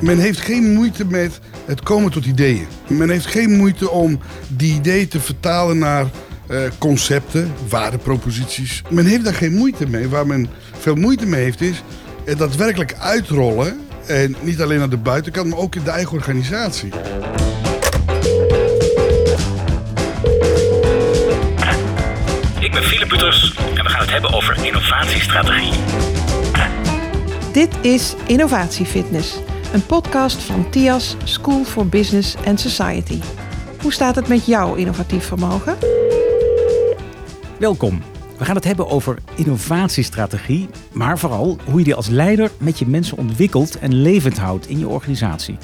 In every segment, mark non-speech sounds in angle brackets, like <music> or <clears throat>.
Men heeft geen moeite met het komen tot ideeën. Men heeft geen moeite om die ideeën te vertalen naar uh, concepten, waardeproposities. Men heeft daar geen moeite mee. Waar men veel moeite mee heeft is het daadwerkelijk uitrollen. En niet alleen aan de buitenkant, maar ook in de eigen organisatie. Ik ben Philip Putters en we gaan het hebben over innovatiestrategie. Dit is Innovatiefitness, een podcast van TIAS School for Business and Society. Hoe staat het met jouw innovatief vermogen? Welkom. We gaan het hebben over innovatiestrategie, maar vooral hoe je die als leider met je mensen ontwikkelt en levend houdt in je organisatie.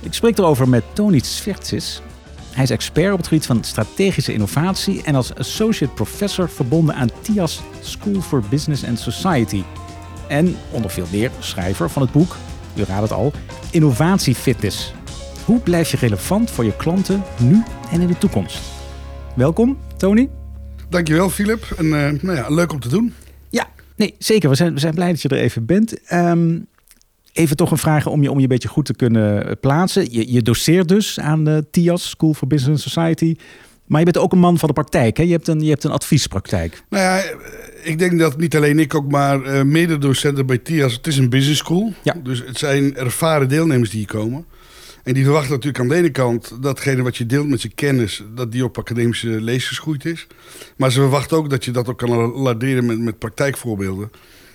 Ik spreek erover met Tony Svertsis. Hij is expert op het gebied van strategische innovatie en als associate professor verbonden aan TIAS School for Business and Society. En onder veel meer schrijver van het boek, u raadt het al, Innovatiefitness. Hoe blijf je relevant voor je klanten nu en in de toekomst? Welkom, Tony. Dankjewel, Philip. En uh, nou ja, leuk om te doen. Ja, nee, zeker. We zijn, we zijn blij dat je er even bent. Um, even toch een vraag om je, om je een beetje goed te kunnen eh, plaatsen. Je, je doseert dus aan de TIAS, School for Business Society. Maar je bent ook een man van de praktijk. Hè? Je, hebt een, je hebt een adviespraktijk. Nou ja, ik denk dat niet alleen ik ook, maar uh, mededocenten bij TIAS. Het is een business school. Ja. Dus het zijn ervaren deelnemers die hier komen. En die verwachten natuurlijk aan de ene kant datgene wat je deelt met je kennis, dat die op academische lees geschoeid is. Maar ze verwachten ook dat je dat ook kan laderen met, met praktijkvoorbeelden.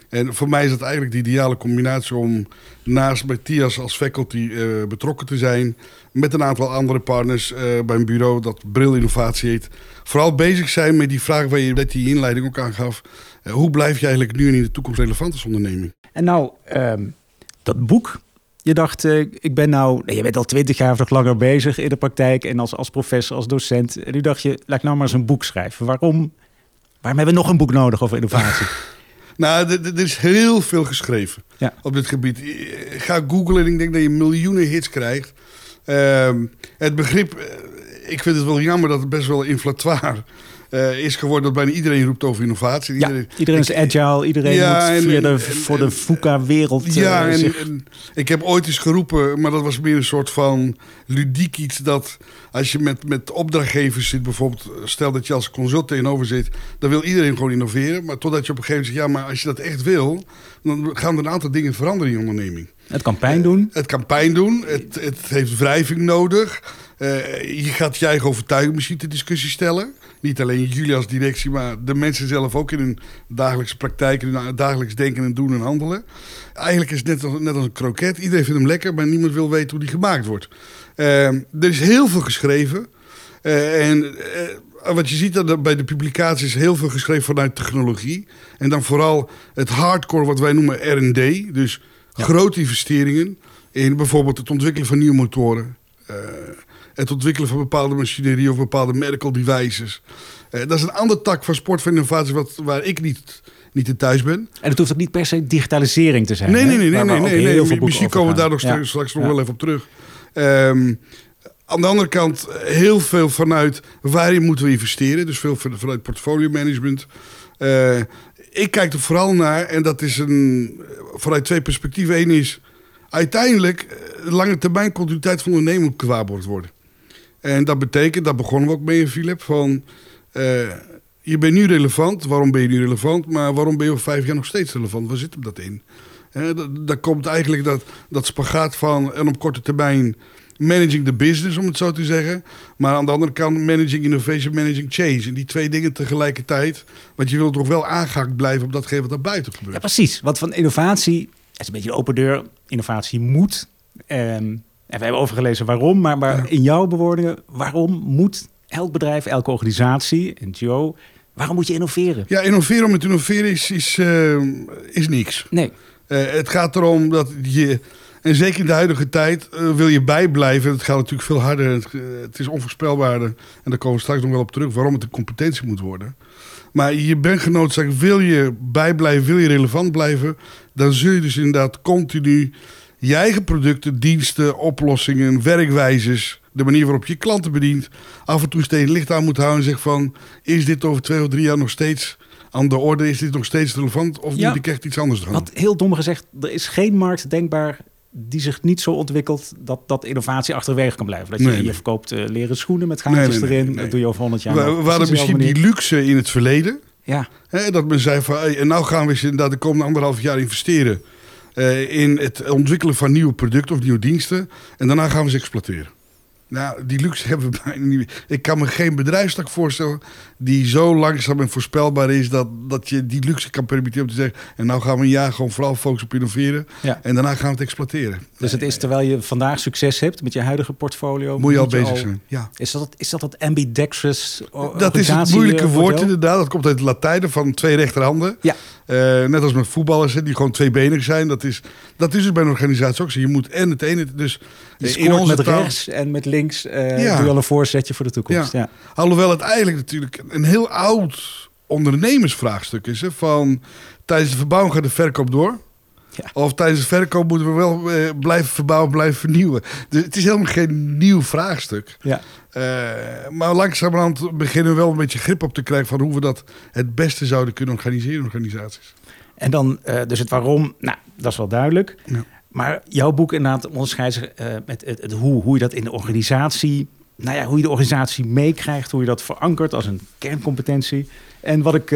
En voor mij is dat eigenlijk de ideale combinatie om naast bij TIAS als faculty uh, betrokken te zijn. Met een aantal andere partners uh, bij een bureau dat Bril Innovatie heet. Vooral bezig zijn met die vraag waar je net die inleiding ook aan gaf. Uh, hoe blijf je eigenlijk nu en in de toekomst relevant als onderneming? En nou, um, dat boek, je dacht, uh, ik ben nou, je bent al twintig jaar of nog langer bezig in de praktijk en als, als professor, als docent. En nu dacht je, laat ik nou maar eens een boek schrijven. Waarom? Waarom hebben we nog een boek nodig over innovatie? <laughs> nou, er is heel veel geschreven ja. op dit gebied. Ga googlen en ik denk dat je miljoenen hits krijgt. Uh, het begrip, eh, ik vind het wel jammer dat het best wel inflatoire uh, is geworden dat bijna iedereen roept over innovatie. Ja, iedereen, iedereen is agile, iedereen ja, moet de, voor de VUCA-wereld. Ja, uh, en, en, ik heb ooit eens geroepen, maar dat was meer een soort van ludiek iets dat als je met, met opdrachtgevers zit, bijvoorbeeld, stel dat je als consult tegenover zit, dan wil iedereen gewoon innoveren. Maar totdat je op een gegeven moment zegt, ja, maar als je dat echt wil, dan gaan er een aantal dingen veranderen in je onderneming. Het kan pijn doen. Het kan pijn doen. Het, het heeft wrijving nodig. je gaat je eigen overtuiging misschien te discussie stellen. Niet alleen jullie als directie, maar de mensen zelf ook in hun dagelijkse praktijk, hun dagelijks denken en doen en handelen. Eigenlijk is het net als, net als een kroket. Iedereen vindt hem lekker, maar niemand wil weten hoe die gemaakt wordt. Uh, er is heel veel geschreven. Uh, en wat je ziet dat bij de publicaties heel veel geschreven vanuit technologie. En dan vooral het hardcore wat wij noemen R&D. Dus grote investeringen in bijvoorbeeld het ontwikkelen van nieuwe motoren. Uh, het ontwikkelen van bepaalde machinerie of bepaalde medical devices. Uh, dat is een ander tak van sport van innovatie wat, waar ik niet, niet in thuis ben. En het hoeft ook niet per se digitalisering te zijn. Nee, nee, nee. nee, nee, nee, nee, nee. Misschien komen we daar nog ja. straks nog wel even op terug. Um, aan de andere kant heel veel vanuit waarin moeten we investeren. Dus veel vanuit portfolio management. Uh, ik kijk er vooral naar, en dat is een, vanuit twee perspectieven. Eén is uiteindelijk lange termijn continuïteit van ondernemen moet gewaarborgd worden. En dat betekent, daar begonnen we ook mee Philip, van uh, je bent nu relevant. Waarom ben je nu relevant? Maar waarom ben je over vijf jaar nog steeds relevant? Waar zit hem dat in? Uh, daar komt eigenlijk dat, dat spagaat van en op korte termijn managing the business, om het zo te zeggen. Maar aan de andere kant managing innovation, managing change. En die twee dingen tegelijkertijd. Want je wilt toch wel aangehaakt blijven op datgene wat daar buiten gebeurt. Ja, precies. Want van innovatie, het is een beetje een open deur. Innovatie moet. Um, en we hebben overgelezen waarom, maar, maar in jouw bewoordingen, waarom moet elk bedrijf, elke organisatie, NGO, waarom moet je innoveren? Ja, innoveren om te innoveren is, is, uh, is niks. Nee. Uh, het gaat erom dat je, en zeker in de huidige tijd, uh, wil je bijblijven. Het gaat natuurlijk veel harder, het, het, is onvoorspelbaarder. En daar komen we straks nog wel op terug, waarom het een competentie moet worden. Maar je bent genoodzaakt, wil je bijblijven, wil je relevant blijven, dan zul je dus inderdaad continu je eigen producten, diensten, oplossingen, werkwijzes, de manier waarop je klanten bedient, af en toe steeds licht aan moet houden en zegt van, is dit over twee of drie jaar nog steeds aan de orde. Is dit nog steeds relevant of Ja. moet ik echt iets anders doen? Wat heel dom gezegd, er is geen markt denkbaar die zich niet zo ontwikkelt dat, dat innovatie achterwege kan blijven. Dat je, Nee, je verkoopt eh, leren schoenen met gaatjes Nee, nee, nee, erin. Dat doe je over 100 jaar. we, we hadden misschien die luxe in het verleden. Ja, Hè, dat men zei van, hey, en nou gaan we eens inderdaad de komende anderhalf jaar investeren eh, in het ontwikkelen van nieuwe producten of nieuwe diensten. En daarna gaan we ze exploiteren. Nou, die luxe <laughs> hebben we bijna niet meer. Ik kan me geen bedrijfstak voorstellen die zo langzaam en voorspelbaar is dat, dat je die luxe kan permitteren om te zeggen. En nou gaan we een jaar gewoon vooral focussen op innoveren. Ja. En daarna gaan we het exploiteren. dus het is terwijl je vandaag succes hebt met je huidige portfolio. Moet je al bezig zijn. Ja. Is dat, is dat het ambidextrous Dat is het moeilijke eh, woord inderdaad. Dat komt uit het Latijn van twee rechterhanden. Ja. Eh, net als met voetballers hè, die gewoon tweebenig zijn. Dat is, dat is dus bij een organisatie ook zo. Je moet en het ene... Dus eh, scoort met rechts en met links eh Ja. doe je al een voorzetje voor de toekomst. Ja. Alhoewel het eigenlijk natuurlijk een heel oud ondernemersvraagstuk is. Hè, van tijdens de verbouwing gaat de verkoop door. Ja. Of tijdens de verkoop moeten we wel eh, blijven verbouwen, blijven vernieuwen. Dus het is helemaal geen nieuw vraagstuk. Ja. Eh, maar langzamerhand beginnen we wel een beetje grip op te krijgen... van hoe we dat het beste zouden kunnen organiseren in organisaties. En dan eh, dus het waarom, nou, dat is wel duidelijk. Ja. Maar jouw boek inderdaad onderscheidt zich met het, het hoe, hoe je dat in de organisatie, nou ja, hoe je de organisatie meekrijgt, hoe je dat verankert als een kerncompetentie. En wat ik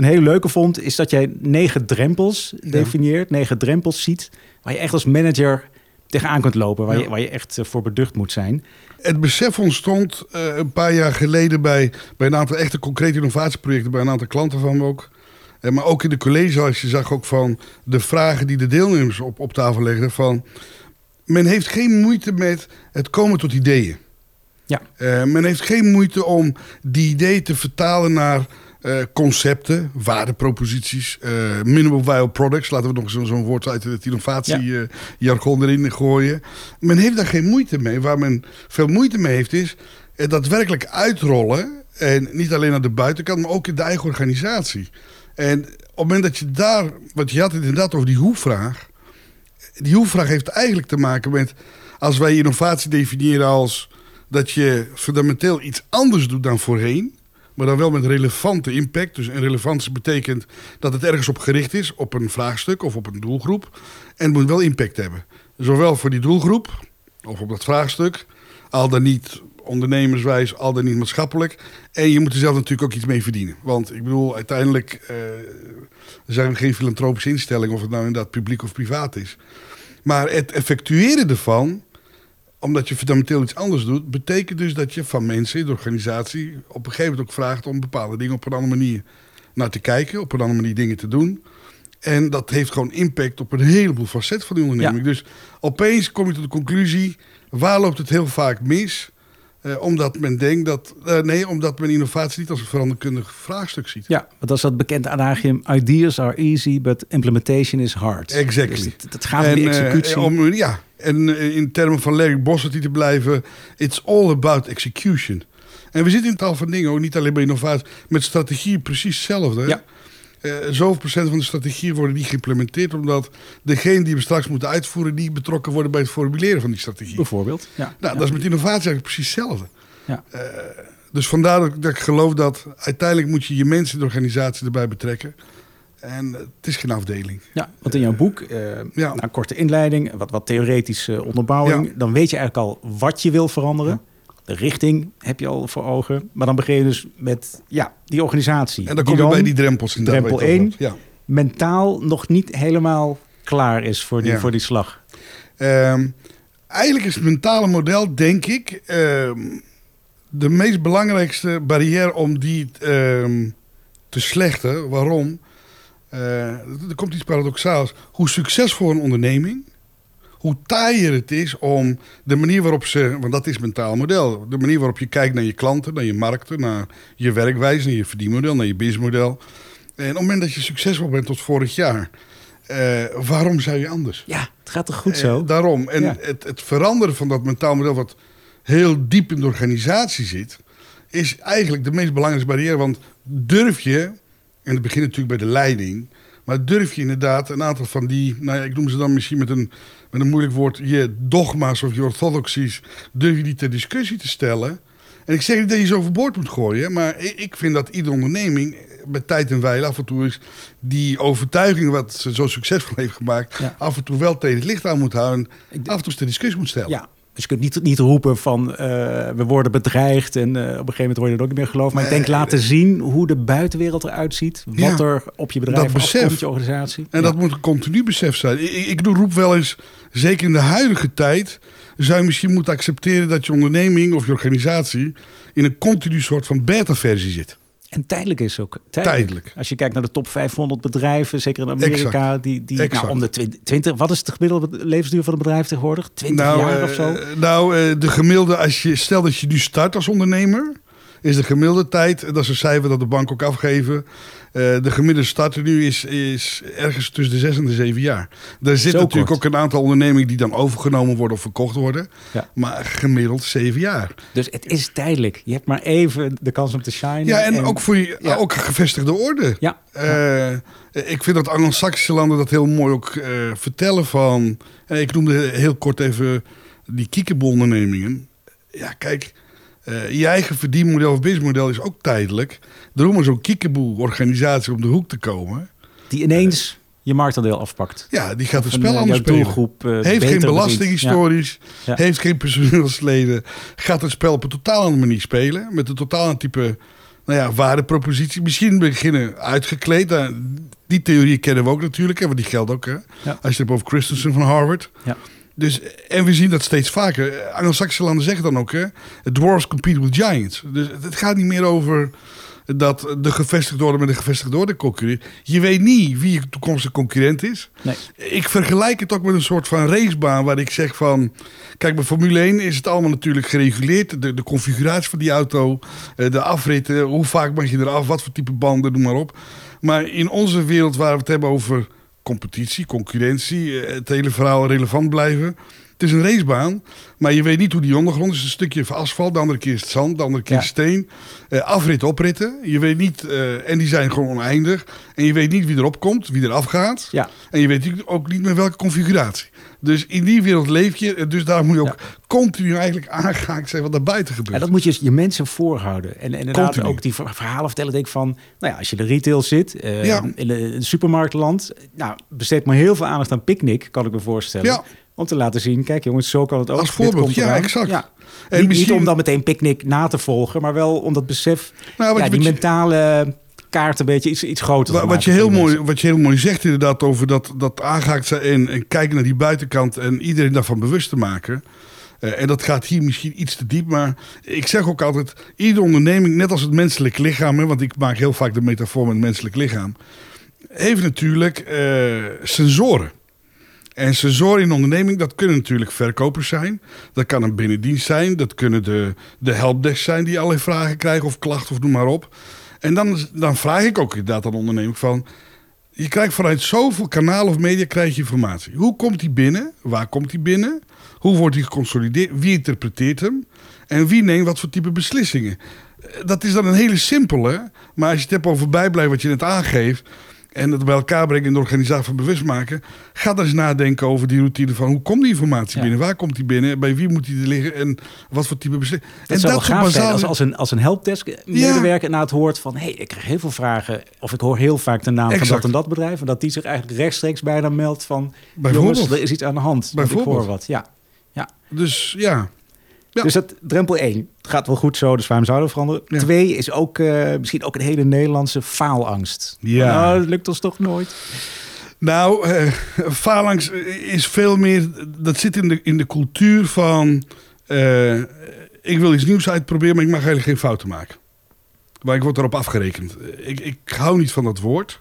een hele leuke vond, is dat jij negen drempels definieert, negen drempels ziet, waar je echt als manager tegenaan kunt lopen, waar, Ja. je, waar je echt eh, voor beducht moet zijn. Het besef ontstond eh, een paar jaar geleden bij, bij een aantal echte concrete innovatieprojecten, bij een aantal klanten van me ook. Eh, maar ook in de college, als je zag ook van de vragen die de deelnemers op, op tafel legden. Van, men heeft geen moeite met het komen tot ideeën. Ja. Men heeft geen moeite om die ideeën te vertalen naar eh, concepten, waardeproposities, eh minimal viable products. Laten we nog zo- zo'n woord uit het innovatiejargon erin gooien. Men heeft daar geen moeite mee. Waar men veel moeite mee heeft is het daadwerkelijk uitrollen. En niet alleen aan de buitenkant, maar ook in de eigen organisatie. En op het moment dat je daar, want je had het inderdaad over die hoe-vraag. Die hoe-vraag heeft eigenlijk te maken met, als wij innovatie definiëren als dat je fundamenteel iets anders doet dan voorheen. Maar dan wel met relevante impact. Dus en relevantie betekent dat het ergens op gericht is, op een vraagstuk of op een doelgroep. En het moet wel impact hebben. Zowel voor die doelgroep, of op dat vraagstuk, al dan niet ondernemerswijs, al dan niet maatschappelijk. En je moet er zelf natuurlijk ook iets mee verdienen. Want ik bedoel, uiteindelijk eh, zijn we geen filantropische instelling, of het nou inderdaad publiek of privaat is. Maar het effectueren ervan, omdat je fundamenteel iets anders doet, betekent dus dat je van mensen in de organisatie op een gegeven moment ook vraagt om bepaalde dingen op een andere manier naar te kijken, op een andere manier dingen te doen. En dat heeft gewoon impact op een heleboel facetten van die onderneming. Dus opeens kom je tot de conclusie, waar loopt het heel vaak mis? Eh, omdat men denkt dat, eh, nee, omdat men innovatie niet als een veranderkundig vraagstuk ziet. Ja, want dat is dat bekende adagium, ideas are easy, but implementation is hard. Exactly. Dus het, het gaat om die eh, executie. om, ja, en eh, in termen van Larry Bossert te blijven, it's all about execution. En we zitten in tal van dingen, ook niet alleen bij innovatie, met strategie precies hetzelfde. Ja. Eh, zoveel procent van de strategieën worden niet geïmplementeerd, omdat degene die we straks moeten uitvoeren, niet betrokken worden bij het formuleren van die strategie. Bijvoorbeeld. Ja. Nou, Ja. dat is met innovatie eigenlijk precies hetzelfde. Ja. Eh, dus vandaar dat, ik- dat ik geloof dat uiteindelijk moet je je mensen in de organisatie erbij betrekken. En het is geen afdeling. Ja, want in jouw boek, eh Ja. na een korte inleiding, wat, wat theoretische onderbouwing, Ja. dan weet je eigenlijk al wat je wil veranderen. De richting heb je al voor ogen. Maar dan begin je dus met ja, die organisatie. En dan kom je bij die drempels in drempel één. Ja. mentaal nog niet helemaal klaar is voor die, voor die slag. Ehm, eigenlijk is het mentale model, denk ik, ehm, de meest belangrijkste barrière om die ehm, te slechten. Waarom? Eh, er komt iets paradoxaals. Hoe succesvol een onderneming, hoe taaier het is om de manier waarop ze, want dat is mentaal model, de manier waarop je kijkt naar je klanten, naar je markten, naar je werkwijze, naar je verdienmodel, naar je businessmodel. En op het moment dat je succesvol bent tot vorig jaar, eh, waarom zou je anders? Ja, het gaat toch goed zo? Eh, daarom. En Ja. het, het veranderen van dat mentaal model, wat heel diep in de organisatie zit, is eigenlijk de meest belangrijke barrière. Want durf je, en het begint natuurlijk bij de leiding, maar durf je inderdaad een aantal van die, nou ja, ik noem ze dan misschien met een, met een moeilijk woord, je dogma's of je orthodoxies, durf je die ter discussie te stellen. En ik zeg niet dat je ze overboord moet gooien, maar ik vind dat iedere onderneming met tijd en wijle af en toe is die overtuiging wat ze zo succesvol heeft gemaakt, af en toe wel tegen het licht aan moet houden. af en toe de discussie moet stellen. Ja, dus je kunt niet, niet roepen van eh, we worden bedreigd en uh, op een gegeven moment word je er ook niet meer geloofd. Maar ik denk laten zien hoe de buitenwereld eruit ziet. Wat er op je bedrijf afkomt, je organisatie. En dat moet een continu besef zijn. Ik, ik roep wel eens, zeker in de huidige tijd, zou je misschien moeten accepteren dat je onderneming of je organisatie in een continu soort van beta-versie zit. En tijdelijk is ook. Tijdelijk. Als je kijkt naar de top 500 bedrijven, zeker in Amerika, die, die nou, om de 20, wat is het gemiddelde levensduur van een bedrijf tegenwoordig? 20 nou, jaar of zo? Uh, nou, uh, de gemiddelde, als je, stel dat je nu start als ondernemer, is de gemiddelde tijd, dat is een cijfer dat de bank ook afgeven, de gemiddelde starter nu is, is ergens tussen de zes en de zeven jaar. Er zit natuurlijk ook een aantal ondernemingen die dan overgenomen worden of verkocht worden. Ja. Maar gemiddeld zeven jaar. Dus het is tijdelijk. Je hebt maar even de kans om te shinen. Ja, en, ook voor je ja. ook gevestigde orde. Ja. Uh, ik vind dat Anglo-Saxische landen dat heel mooi ook uh, vertellen van... ik noemde heel kort even die kiekenbolondernemingen. Ja, kijk... Uh, je eigen verdienmodel of businessmodel is ook tijdelijk. Daarom is zo'n kiekeboe-organisatie om de hoek te komen. Die ineens je marktaandeel afpakt. Ja, die gaat het spel anders spelen. Doelgroep, uh, heeft geen belasting historisch. Ja. Heeft geen personeelsleden. Gaat het spel op een totaal andere manier spelen. Met een totaal type nou ja, waardepropositie. Misschien beginnen uitgekleed. Nou, die theorie kennen we ook natuurlijk. Hè, want die geldt ook. Hè. Als je het hebt over Christensen van Harvard. Ja. Dus, en we zien dat steeds vaker. Anglo-Saxische landen zeggen dan ook, hè, dwarfs compete with giants. Dus het gaat niet meer over dat de gevestigde orde met de gevestigde orde concurreert. Je weet niet wie je toekomstige concurrent is. Nee. Ik vergelijk het ook met een soort van racebaan waar ik zeg van... Kijk, bij Formule 1 is het allemaal natuurlijk gereguleerd. De, de configuratie van die auto, eh, de afritten, hoe vaak mag je eraf, wat voor type banden, noem maar op. Maar in onze wereld waar we het hebben over competitie, concurrentie, eh, het hele verhaal relevant blijven. Het is een racebaan, maar je weet niet hoe die ondergrond is. Een stukje van asfalt, de andere keer is het zand, de andere keer ja. steen. Uh, afritten, opritten. Je weet niet, uh, en die zijn gewoon oneindig. En je weet niet wie erop komt, wie er afgaat. Ja. En je weet ook niet met welke configuratie. Dus in die wereld leef je. Dus daar moet je ook continu eigenlijk aangehaakt zijn wat er buiten gebeurt. En dat moet je je mensen voorhouden. En, en inderdaad ook die verhalen vertellen. Denk van, nou ja, als je de retail zit, uh, ja. in de supermarktland. Nou, besteed maar heel veel aandacht aan picknick, kan ik me voorstellen. Ja. Om te laten zien, kijk jongens, zo kan het ook. Als voorbeeld, ja, exact. Ja. En niet, misschien... niet om dan meteen picknick na te volgen, maar wel om dat besef, nou, ja, die mentale kaart een beetje iets, iets groter wat, wat je heel mooi, Wat je heel mooi zegt inderdaad over dat, dat aangehaakt zijn en, en kijken naar die buitenkant en iedereen daarvan bewust te maken. Uh, en dat gaat hier misschien iets te diep, maar ik zeg ook altijd, iedere onderneming, net als het menselijk lichaam, hè, want ik maak heel vaak de metafoor met het menselijk lichaam, heeft natuurlijk uh, sensoren. En sensoren in onderneming, dat kunnen natuurlijk verkopers zijn. Dat kan een binnendienst zijn. Dat kunnen de, de helpdesk zijn die allerlei vragen krijgen of klachten of noem maar op. En dan, dan vraag ik ook inderdaad aan onderneming van... Je krijgt vanuit zoveel kanalen of media krijg je informatie. Hoe komt die binnen? Waar komt die binnen? Hoe wordt die geconsolideerd? Wie interpreteert hem? En wie neemt wat voor type beslissingen? Dat is dan een hele simpele. Maar als je het hebt over bijblijven wat je net aangeeft en het bij elkaar brengen in de organisatie van bewust maken. Ga dan eens nadenken over die routine van hoe komt die informatie binnen? Waar komt die binnen? Bij wie moet die er liggen? En wat voor type beslissing? En dat soort als, als, een, als een helpdesk medewerker na het hoort van... hé, hey, ik krijg heel veel vragen. Of ik hoor heel vaak de naam van dat en dat bedrijf. En dat die zich eigenlijk rechtstreeks bijna meldt van... jongens, er is iets aan de hand. Bijvoorbeeld. Ik hoor wat, ja. ja. Dus ja, dus dat drempel 1 gaat wel goed zo, dus waarom zouden we veranderen? Twee is ook uh, misschien ook een hele Nederlandse faalangst. Ja. Nou, dat lukt ons toch nooit. Nou, uh, faalangst is veel meer. Dat zit in de, in de cultuur van. Uh, ik wil iets nieuws uitproberen, maar ik mag eigenlijk geen fouten maken. Maar ik word erop afgerekend. Ik, ik hou niet van dat woord.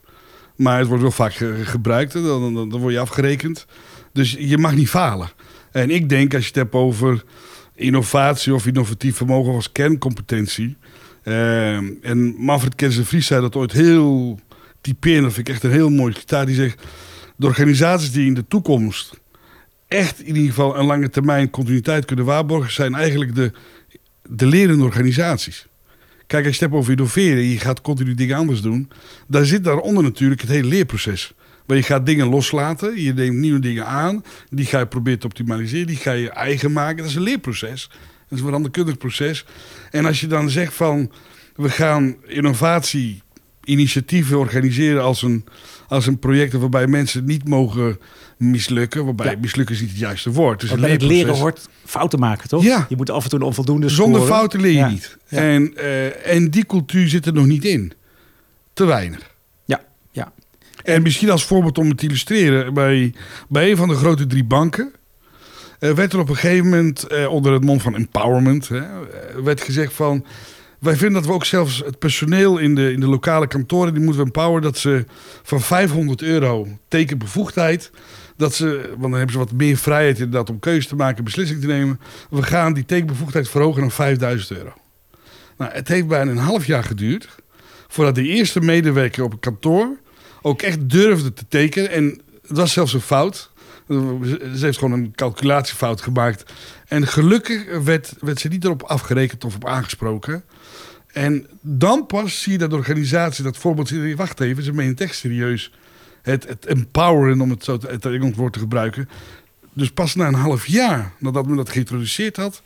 Maar het wordt wel vaak gebruikt. Dan, dan, dan word je afgerekend. Dus je mag niet falen. En ik denk, als je het hebt over innovatie of innovatief vermogen als kerncompetentie. Uh, en Manfred Vries zei dat ooit heel typerend. Dat vind ik echt een heel mooi citaat. Die zegt, de organisaties die in de toekomst echt in ieder geval een lange termijn continuïteit kunnen waarborgen... zijn eigenlijk de, de lerende organisaties. Kijk, als je het hebt over innoveren, je gaat continu dingen anders doen. Daar zit daaronder natuurlijk het hele leerproces. Maar je gaat dingen loslaten, je neemt nieuwe dingen aan, die ga je proberen te optimaliseren, die ga je eigen maken. Dat is een leerproces. Dat is een veranderkundig proces. En als je dan zegt van we gaan innovatie initiatieven organiseren als een, als een project waarbij mensen niet mogen mislukken. Waarbij mislukken is niet het juiste woord. Dus het leren hoort fouten maken, toch? Ja. Je moet af en toe een onvoldoende Zonder fouten leer je niet. En, uh, en die cultuur zit er nog niet in. Te weinig. En misschien als voorbeeld om het te illustreren. Bij, bij een van de grote drie banken... Uh, werd er op een gegeven moment uh, onder het mond van empowerment... Hè, werd gezegd van wij vinden dat we ook zelfs het personeel in de, in de lokale kantoren, die moeten we empoweren dat ze van 500 euro tekenbevoegdheid, dat ze, want dan hebben ze wat meer vrijheid inderdaad om keuze te maken, beslissing te nemen. We gaan die tekenbevoegdheid verhogen naar 5000 euro. Nou, het heeft bijna een half jaar geduurd voordat de eerste medewerker op het kantoor ook echt durfde te tekenen. En het was zelfs een fout. Ze heeft gewoon een calculatiefout gemaakt. En gelukkig werd, werd ze niet erop afgerekend of op aangesproken. En dan pas zie je dat de organisatie dat voorbeeld. Wacht even, ze menen het echt serieus. Het, empoweren, om het zo te, het woord te gebruiken. Dus pas na een half jaar nadat men dat geïntroduceerd had,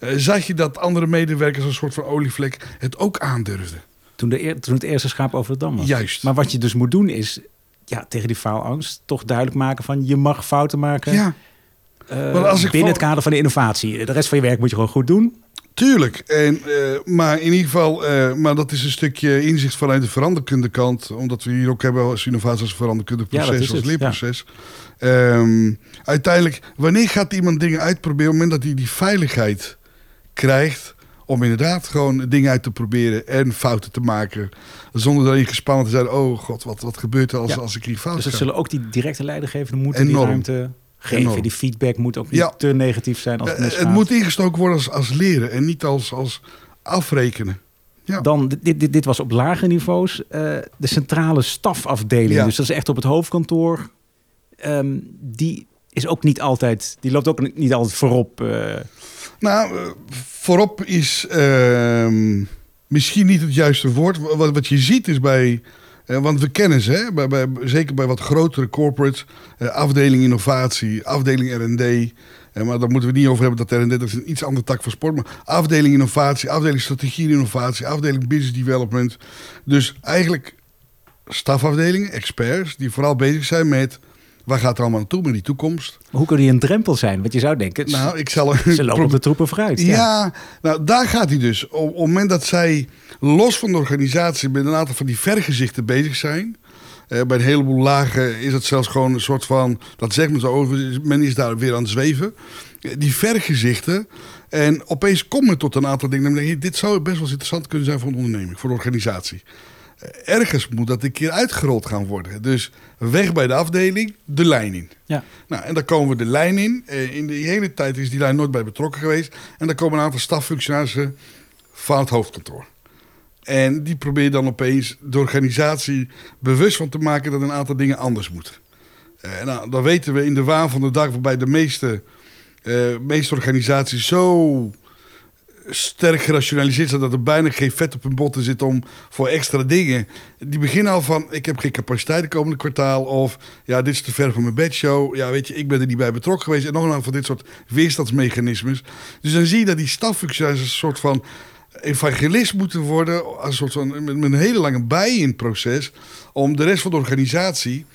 uh, zag je dat andere medewerkers als een soort van olievlek het ook aandurfden. Toen, de, toen het eerste schaap over de dam was. Juist. Maar wat je dus moet doen is ja, tegen die faalangst toch duidelijk maken van je mag fouten maken. Ja. Uh, als ik binnen het kader van de innovatie. De rest van je werk moet je gewoon goed doen. Tuurlijk, en, uh, maar in ieder geval, uh, maar dat is een stukje inzicht vanuit de veranderkunde kant, omdat we hier ook hebben als innovatie als veranderkundig proces, ja, als leerproces. Ja. Um, uiteindelijk, wanneer gaat iemand dingen uitproberen? Op het moment dat hij die veiligheid krijgt om inderdaad gewoon dingen uit te proberen en fouten te maken, zonder daarin gespannen te zijn. Oh god, wat, wat gebeurt er als, ja. als ik hier fout Dus ga? zullen ook die directe leidinggevenden moeten Enorm. die ruimte geven. Die feedback moet ook niet ja. te negatief zijn als het misgaat. Het moet ingestoken worden als, als leren en niet als, als afrekenen. Ja. Dan, dit, dit, dit was op lage niveaus. Uh, de centrale stafafdeling, ja. dus dat is echt op het hoofdkantoor. Um, die is ook niet altijd, die loopt ook niet altijd voorop. Uh. Nou, uh, voorop is ehm, misschien niet het juiste woord. Wat, wat je ziet is bij uh, want we kennen ze, hè? Bij, bij, zeker bij wat grotere corporates. Uh, afdeling innovatie, afdeling R&D. Maar daar moeten we niet over hebben dat R&D dat is een iets andere tak van sport. Maar afdeling innovatie, afdeling strategie innovatie, afdeling business development. Dus eigenlijk stafafdelingen, experts, die vooral bezig zijn met... Waar gaat het allemaal naartoe met die toekomst? Maar hoe kan die een drempel zijn? Want je zou denken, nou, ik zal, ze lopen op de troepen vooruit. Ja, ja nou daar gaat hij dus. Op, op het moment dat zij los van de organisatie met een aantal van die vergezichten bezig zijn. Uh, bij een heleboel lagen is het zelfs gewoon een soort van, dat zegt men zo over, men is daar weer aan het zweven. Die vergezichten. En opeens komt men tot een aantal dingen. Dan denk je, dit zou best wel interessant kunnen zijn voor een onderneming, voor de organisatie. Uh, ergens moet dat een keer uitgerold gaan worden. Dus weg bij de afdeling, de lijn in. Ja. Nou, en dan komen we de lijn in. Uh, in de hele tijd is die lijn nooit bij betrokken geweest. En dan komen een aantal staffunctionarissen van het hoofdkantoor. En die probeer dan opeens de organisatie bewust van te maken dat een aantal dingen anders moeten. Uh, nou, dan weten we in de waan van de dag, waarbij de meeste, uh, meeste organisaties zo sterk gerationaliseerd zijn dat er bijna geen vet op hun botten zit om voor extra dingen. Die beginnen al van: ik heb geen capaciteit de komende kwartaal. Of ja, dit is te ver van mijn bedshow. Ja, weet je, ik ben er niet bij betrokken geweest. En nog een van dit soort weerstandsmechanismes. Dus dan zie je dat die staffuncties een soort van evangelist moeten worden, als een soort van, met, een hele lange bij in proces, om de rest van de organisatie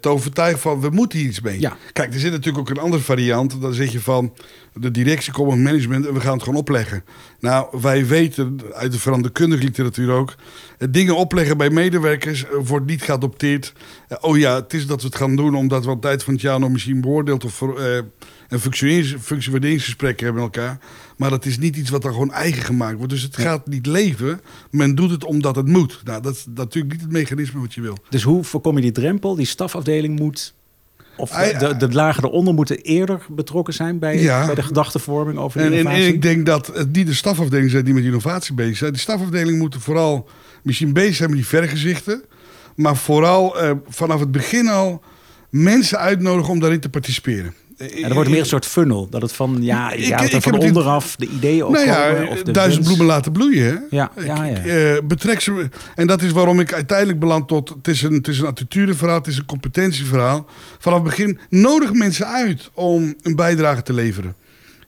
te overtuigen van we moeten hier iets mee. Ja. Kijk, er zit natuurlijk ook een andere variant. Dan zeg je van de directie komt het management en we gaan het gewoon opleggen. Nou, wij weten uit de veranderkundige literatuur ook, dingen opleggen bij medewerkers eh, wordt niet geadopteerd. Eh, oh ja, het is dat we het gaan doen omdat we op tijd van het jaar nog misschien beoordeeld of uh, een functioneringsgesprek hebben met elkaar. Maar dat is niet iets wat dan gewoon eigen gemaakt wordt. Dus het gaat niet leven. Men doet het omdat het moet. Nou, dat is natuurlijk niet het mechanisme wat je wil. Dus hoe voorkom je die drempel? Die stafafdeling moet of de, de, lagen eronder moeten eerder betrokken zijn bij, bij de gedachtevorming over en, innovatie? En, ik denk dat het niet de stafafdeling zijn die met innovatie bezig zijn. Die stafafdeling moeten vooral misschien bezig zijn met die vergezichten. Maar vooral uh, vanaf het begin al mensen uitnodigen om daarin te participeren. En er wordt meer een soort funnel. Dat het van, ja, ja ik, ik van onderaf de ideeën opkomen. Nou ja, of de duizend bloemen laten bloeien. Ja, ja, ja. Uh, betrek ze, en dat is waarom ik uiteindelijk beland tot... Het is een, het is een attitudeverhaal, het is een competentieverhaal. Vanaf het begin nodig mensen uit om een bijdrage te leveren.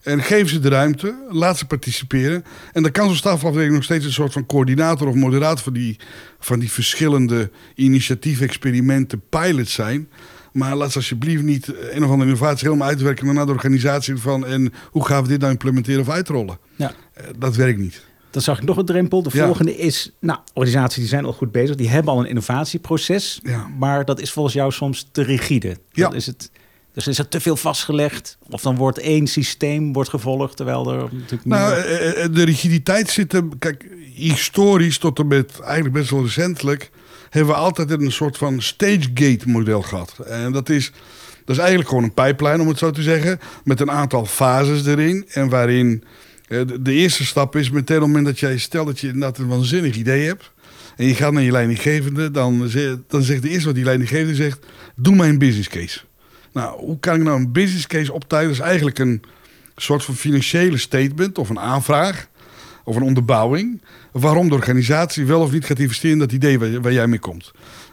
En geef ze de ruimte, laat ze participeren. En dan kan zo'n stafafdeling nog steeds een soort van coördinator of moderator van die, van die verschillende initiatiefexperimenten, pilots zijn. Maar laat ze alsjeblieft niet een of andere innovatie helemaal uitwerken naar de organisatie van en hoe gaan we dit nou implementeren of uitrollen. Ja. Eh, Dat werkt niet. Dan zag ik nog een drempel. De Ja. volgende is, nou, organisaties die zijn al goed bezig. Die hebben al een innovatieproces. Ja. Maar dat is volgens jou soms te rigide. Ja. Is het, dus is er te veel vastgelegd. Of dan wordt één systeem wordt gevolgd, terwijl er natuurlijk Nou, eh, eh, de rigiditeit zit hem. Kijk, historisch tot en met eigenlijk best wel recentelijk. Hebben we altijd een soort van stage-gate-model gehad. En dat is, dat is eigenlijk gewoon een pijplijn, om het zo te zeggen. Met een aantal fases erin. En waarin eh, de, eerste stap is meteen op het moment dat jij stelt dat je inderdaad een waanzinnig idee hebt. En je gaat naar je leidinggevende, dan, dan zegt de eerste wat die leidinggevende zegt: Doe mij een business case. Nou, hoe kan ik nou een business case optuigen? Dat is eigenlijk een soort van financiële statement of een aanvraag of een onderbouwing. Waarom de organisatie wel of niet gaat investeren in dat idee waar, waar jij mee komt.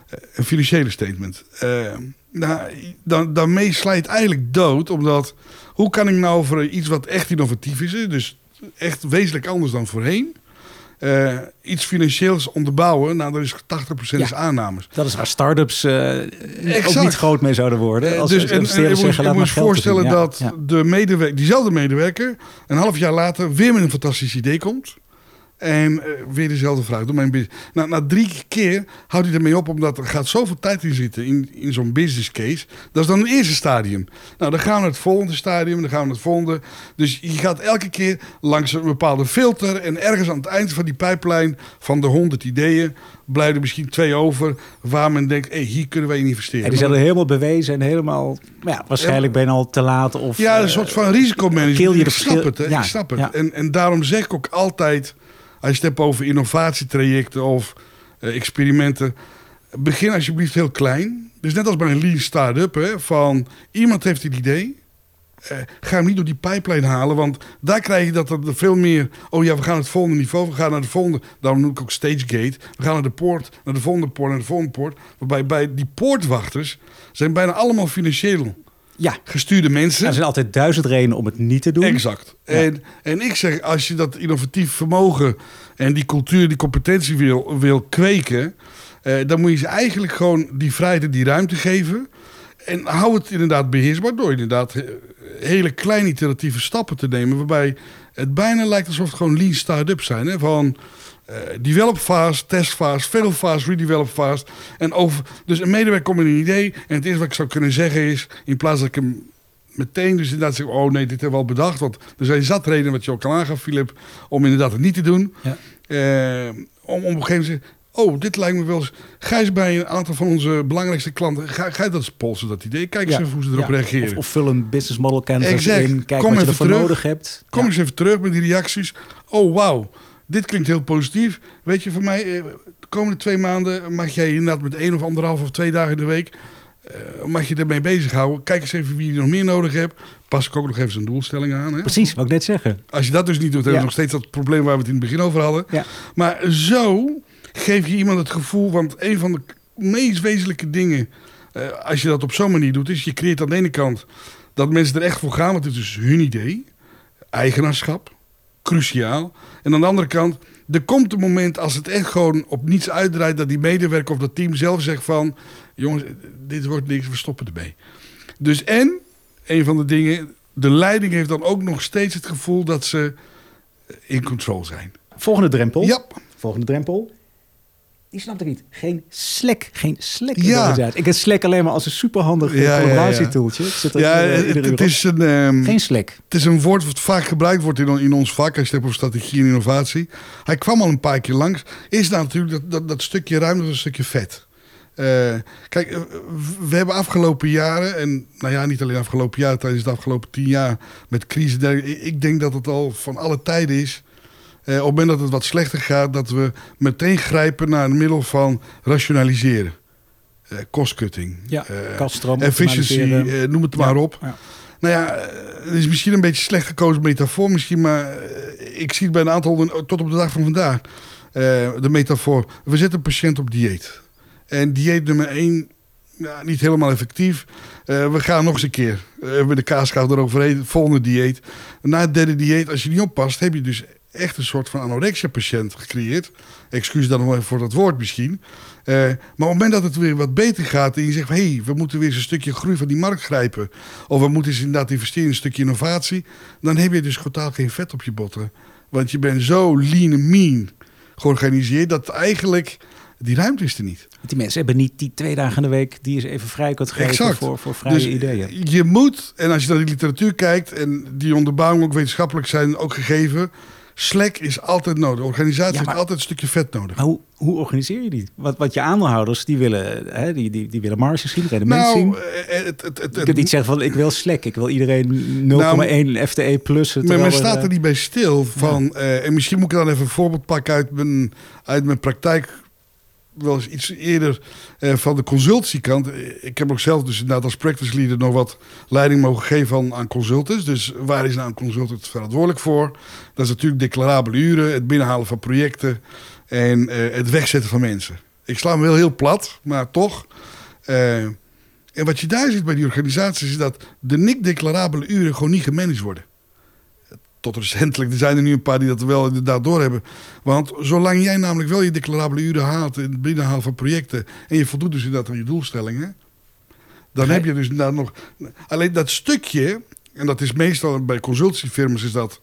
Eh, Een financiële statement. Eh, nou, dan, daarmee slijt eigenlijk dood, omdat hoe kan ik nou voor iets wat echt innovatief is, dus echt wezenlijk anders dan voorheen, eh, iets financieels onderbouwen? Nou, dat is 80% is Ja. aannames. dat is waar start-ups ook niet groot mee zouden worden. Als dus en, en, je zeggen, je laat moet je voorstellen. Ja, dat ja. de medewerker, diezelfde medewerker een half jaar later weer met een fantastisch idee komt. En eh, weer dezelfde vraag. Doe mijn business. Nou, na drie keer houdt hij ermee op, omdat er gaat zoveel tijd in zitten in, in zo'n business case. Dat is dan het eerste stadium. Nou, dan gaan we naar het volgende stadium, dan gaan we naar het volgende. Dus je gaat elke keer langs een bepaalde filter. En ergens aan het eind van die pijplijn van de honderd ideeën blijven er misschien twee over. Waar men denkt, hé, hier kunnen wij in investeren. En die zijn er helemaal bewezen en helemaal... Ja, waarschijnlijk ben je al te laat of... Ja, een eh, soort van risicomanagement. ik snap het, hè? Ja, ik snap het. ja. En, en daarom zeg ik ook altijd, als je het over innovatietrajecten of eh, experimenten, begin alsjeblieft heel klein. Dus net als bij een lean start-up, hè, van iemand heeft het idee. eh, ga hem niet door die pijplijn halen, want daar krijg je dat er veel meer. Oh ja, we gaan het volgende niveau, we gaan naar de volgende. Daarom noem ik ook stagegate. We gaan naar de poort, naar de volgende poort, naar de volgende poort. Waarbij bij die poortwachters zijn bijna allemaal financieel Ja, gestuurde mensen. er zijn altijd duizend redenen om het niet te doen. Exact. En, en ik zeg, als je dat innovatief vermogen en die cultuur, die competentie wil, wil kweken, eh, dan moet je ze eigenlijk gewoon die vrijheid en die ruimte geven. En hou het inderdaad beheersbaar door inderdaad eh, hele kleine iteratieve stappen te nemen, waarbij het bijna lijkt alsof het gewoon lean start-up zijn. Hè? Van eh develop fast, test fast, fail fast, redevelop fast. En over, dus een medewerker komt met een idee en het eerste wat ik zou kunnen zeggen is, in plaats dat ik hem meteen dus inderdaad zeg, oh nee, dit hebben we al bedacht. Want er zijn zat redenen, wat je ook al aangaf, Philip, om inderdaad het niet te doen. Ja. Eh, om, om op een gegeven moment te zeggen, oh, dit lijkt me wel eens... Ga eens bij een aantal van onze belangrijkste klanten, ga, ga dat eens polsen, dat idee. Kijk eens Ja, even hoe ze erop ja. reageren. Of, of vul een business model canvas Exact. in. Kijk Kom wat je ervoor terug. nodig hebt. Kom eens even terug met die reacties. Oh, wauw. Dit klinkt heel positief. Weet je, voor mij, eh, de komende twee maanden mag jij inderdaad met één of anderhalf of twee dagen in de week. eh, mag je ermee bezighouden. Kijk eens even wie je nog meer nodig hebt. Pas ik ook nog even zijn doelstelling aan. Hè? Precies, wat ik net zeggen. Als je dat dus niet doet, hebben Ja. we nog steeds dat probleem waar we het in het begin over hadden. Ja. Maar zo geef je iemand het gevoel, want een van de meest wezenlijke dingen, eh, als je dat op zo'n manier doet, is je creëert aan de ene kant dat mensen er echt voor gaan, want het is dus hun idee. Eigenaarschap, cruciaal. En aan de andere kant, er komt een moment als het echt gewoon op niets uitdraait, dat die medewerker of dat team zelf zegt van, jongens, dit wordt niks, we stoppen ermee. Dus en, een van de dingen, de leiding heeft dan ook nog steeds het gevoel dat ze in control zijn. Volgende drempel. Ja. Volgende drempel. Die snap ik niet. Geen Slack. Geen Slack. Ja. organisatie. Ik heb Slack alleen maar als een superhandig Ja, ja, ja. collaboratietoeltje. Het zit er Ja, iedere- het, is een, ehm, Geen Slack. het is een woord wat vaak gebruikt wordt in, in ons vak. Als je het hebt over strategie en innovatie. Hij kwam al een paar keer langs. Is nou natuurlijk dat, dat, dat stukje ruimte, dat een stukje vet. Eh, kijk, eh, we hebben afgelopen jaren, en nou ja, niet alleen afgelopen jaar, tijdens de afgelopen tien jaar met crisis. Ik denk dat het al van alle tijden is. Eh, op het moment dat het wat slechter gaat, dat we meteen grijpen naar een middel van rationaliseren. Eh Kostcutting. Ja, eh, efficiency, eh, noem het maar Ja, op. ja. Nou ja, het is misschien een beetje slecht gekozen metafoor, misschien, maar ik zie het bij een aantal tot op de dag van vandaag. Eh, de metafoor. We zetten een patiënt op dieet. En dieet nummer één ja, niet helemaal effectief. we gaan nog eens een keer. we hebben de kaasgaaf eroverheen. Volgende dieet. Na het derde dieet, als je niet oppast, heb je dus echt een soort van anorexia-patiënt gecreëerd. Excuus dan nog even voor dat woord misschien. Uh, maar op het moment dat het weer wat beter gaat en je zegt: hé, hey, we moeten weer eens een stukje groei van die markt grijpen. Of we moeten eens inderdaad investeren in een stukje innovatie. Dan heb je dus totaal geen vet op je botten. Want je bent zo lean en mean georganiseerd dat eigenlijk die ruimte is er niet. Die mensen hebben niet die twee dagen in de week die is even vrij kunt geven voor, voor vrije dus ideeën. Je moet, en als je naar de literatuur kijkt, en die onderbouwing ook wetenschappelijk zijn ook gegeven, Slack is altijd nodig. De organisatie heeft altijd een stukje vet nodig. Maar hoe, hoe organiseer je die? Wat, wat je aandeelhouders, die willen, hè, die, die, die willen marges zien, rendement nou, zien. Eh, het, het, het, je kunt niet zeggen van, ik wil Slack. Ik wil iedereen 0,1 nou, FTE plus. Maar men staat er niet bij stil van... Uh, en misschien moet ik dan even een voorbeeld pakken uit mijn, uit mijn praktijk wel eens iets eerder uh, van de consultiekant. Ik heb ook zelf dus inderdaad als practice leader nog wat leiding mogen geven aan, aan consultants. Dus waar is nou een consultant verantwoordelijk voor? Dat is natuurlijk declarabele uren, het binnenhalen van projecten en uh, het wegzetten van mensen. Ik sla hem wel heel plat, maar toch. Uh, en wat je daar ziet bij die organisaties is dat de niet-declarabele uren gewoon niet gemanaged worden tot recentelijk. Er zijn er nu een paar die dat wel inderdaad doorhebben. Want zolang jij namelijk wel je declarabele uren haalt... in het binnenhalen van projecten... en je voldoet dus inderdaad aan je doelstellingen... dan heb je dus inderdaad nog... Alleen dat stukje... en dat is meestal bij consultiefirmas is dat...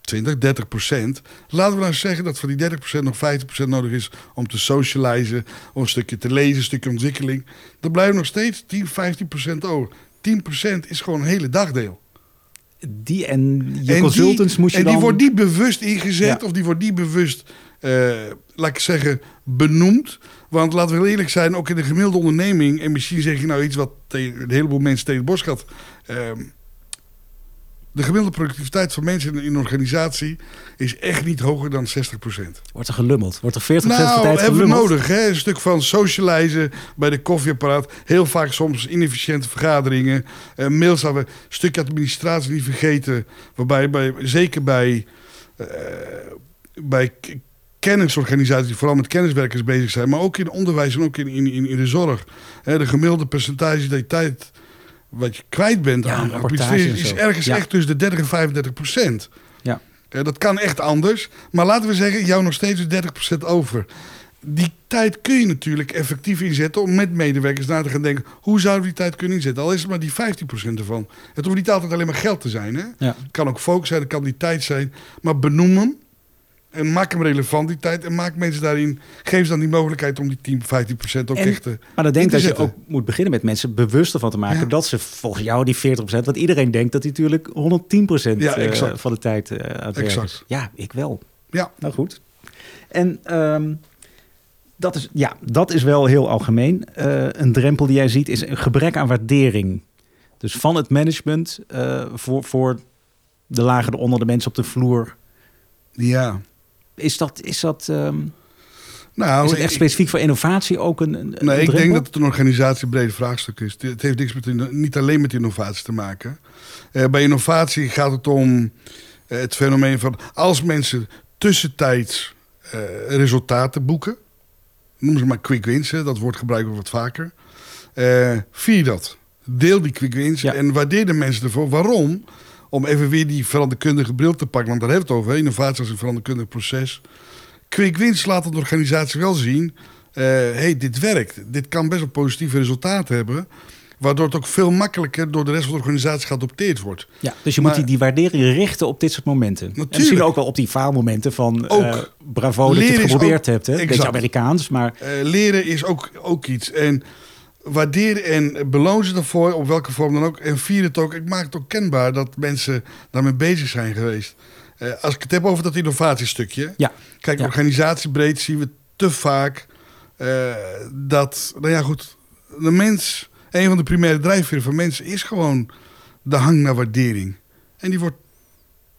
20, 30 procent. Laten we nou zeggen dat voor die 30 procent nog 50 procent nodig is om te socializen, om een stukje te lezen, een stukje ontwikkeling. Dan blijven nog steeds 10, 15 procent over. 10 procent is gewoon een hele dagdeel die en je consultants die, moet je En die wordt niet bewust ingezet of die wordt niet bewust, uh, laat ik zeggen, benoemd. Want laten we eerlijk zijn, ook in de gemiddelde onderneming... en misschien zeg je nou iets wat tegen, een heleboel mensen tegen het bos gaat... Uh, de gemiddelde productiviteit van mensen in een organisatie is echt niet hoger dan 60%. Wordt er gelummeld? Wordt er 40% van de nou, tijd hebben we nodig. Hè? Een stuk van socializen bij de koffieapparaat. Heel vaak soms inefficiënte vergaderingen. Uh, mails hebben we. Een stukje administratie niet vergeten. Waarbij, bij, zeker bij, uh, bij kennisorganisaties die vooral met kenniswerkers bezig zijn. Maar ook in onderwijs en ook in, in, in de zorg. Hè, de gemiddelde percentage dat je tijd wat je kwijt bent aan administratie is ergens echt tussen de 30 en 35 procent. Ja. ja. Dat kan echt anders. Maar laten we zeggen, jou nog steeds 30 procent over. Die tijd kun je natuurlijk effectief inzetten om met medewerkers na te gaan denken... hoe zouden we die tijd kunnen inzetten? Al is het maar die 15% ervan. Het hoeft niet altijd alleen maar geld te zijn. Hè? Het kan ook focus zijn, het kan die tijd zijn. Maar benoem hem en maak hem relevant die tijd. En maak mensen daarin. Geef ze dan die mogelijkheid om die 10, 15 procent ook echt te. Maar dat denk dat je ook moet beginnen met mensen bewust ervan te maken. Dat ze volgens jou die 40 procent. Want iedereen denkt dat hij natuurlijk 110 procent ja, uh, van de tijd uh, aan het exact. is. Ja, ik wel. Ja. Nou goed. En um, dat, is, ja, dat is wel heel algemeen. Uh, een drempel die jij ziet is een gebrek aan waardering. Dus van het management voor, voor de lagen onder de mensen op de vloer. Ja. Is dat, is dat um, nou, is het echt specifiek voor innovatie ook een, een Nee, ik denk dat het een organisatiebrede vraagstuk is. Het heeft niks met, niet alleen met innovatie te maken. Uh, bij innovatie gaat het om uh, het fenomeen van... als mensen tussentijds uh, resultaten boeken... noem ze maar quick wins, hè, dat woord gebruiken we wat vaker... vier dat. Deel die quick wins ja. en waardeer de mensen ervoor. Waarom? Om even weer die veranderkundige bril te pakken. Want daar heeft het over. Innovatie als een veranderkundig proces. Quick wins laat de organisatie wel zien. Uh, hey, dit werkt. Dit kan best wel positieve resultaten hebben. Waardoor het ook veel makkelijker door de rest van de organisatie geadopteerd wordt. Ja, dus je moet die, die waardering richten op dit soort momenten. Natuurlijk. En misschien ook wel op die faalmomenten van ook, uh, bravo dat je het geprobeerd hebt. Hè? Beetje Amerikaans, maar... Uh, leren is ook, ook iets. En waardeer en beloon ze ervoor, op welke vorm dan ook. En vier het ook. Ik maak het ook kenbaar dat mensen daarmee bezig zijn geweest. Uh, als ik het heb over dat innovatiestukje. Ja. Kijk, ja. organisatiebreed zien we te vaak uh, dat, nou ja goed, de mens, een van de primaire drijfveren van mensen is gewoon de hang naar waardering. En die wordt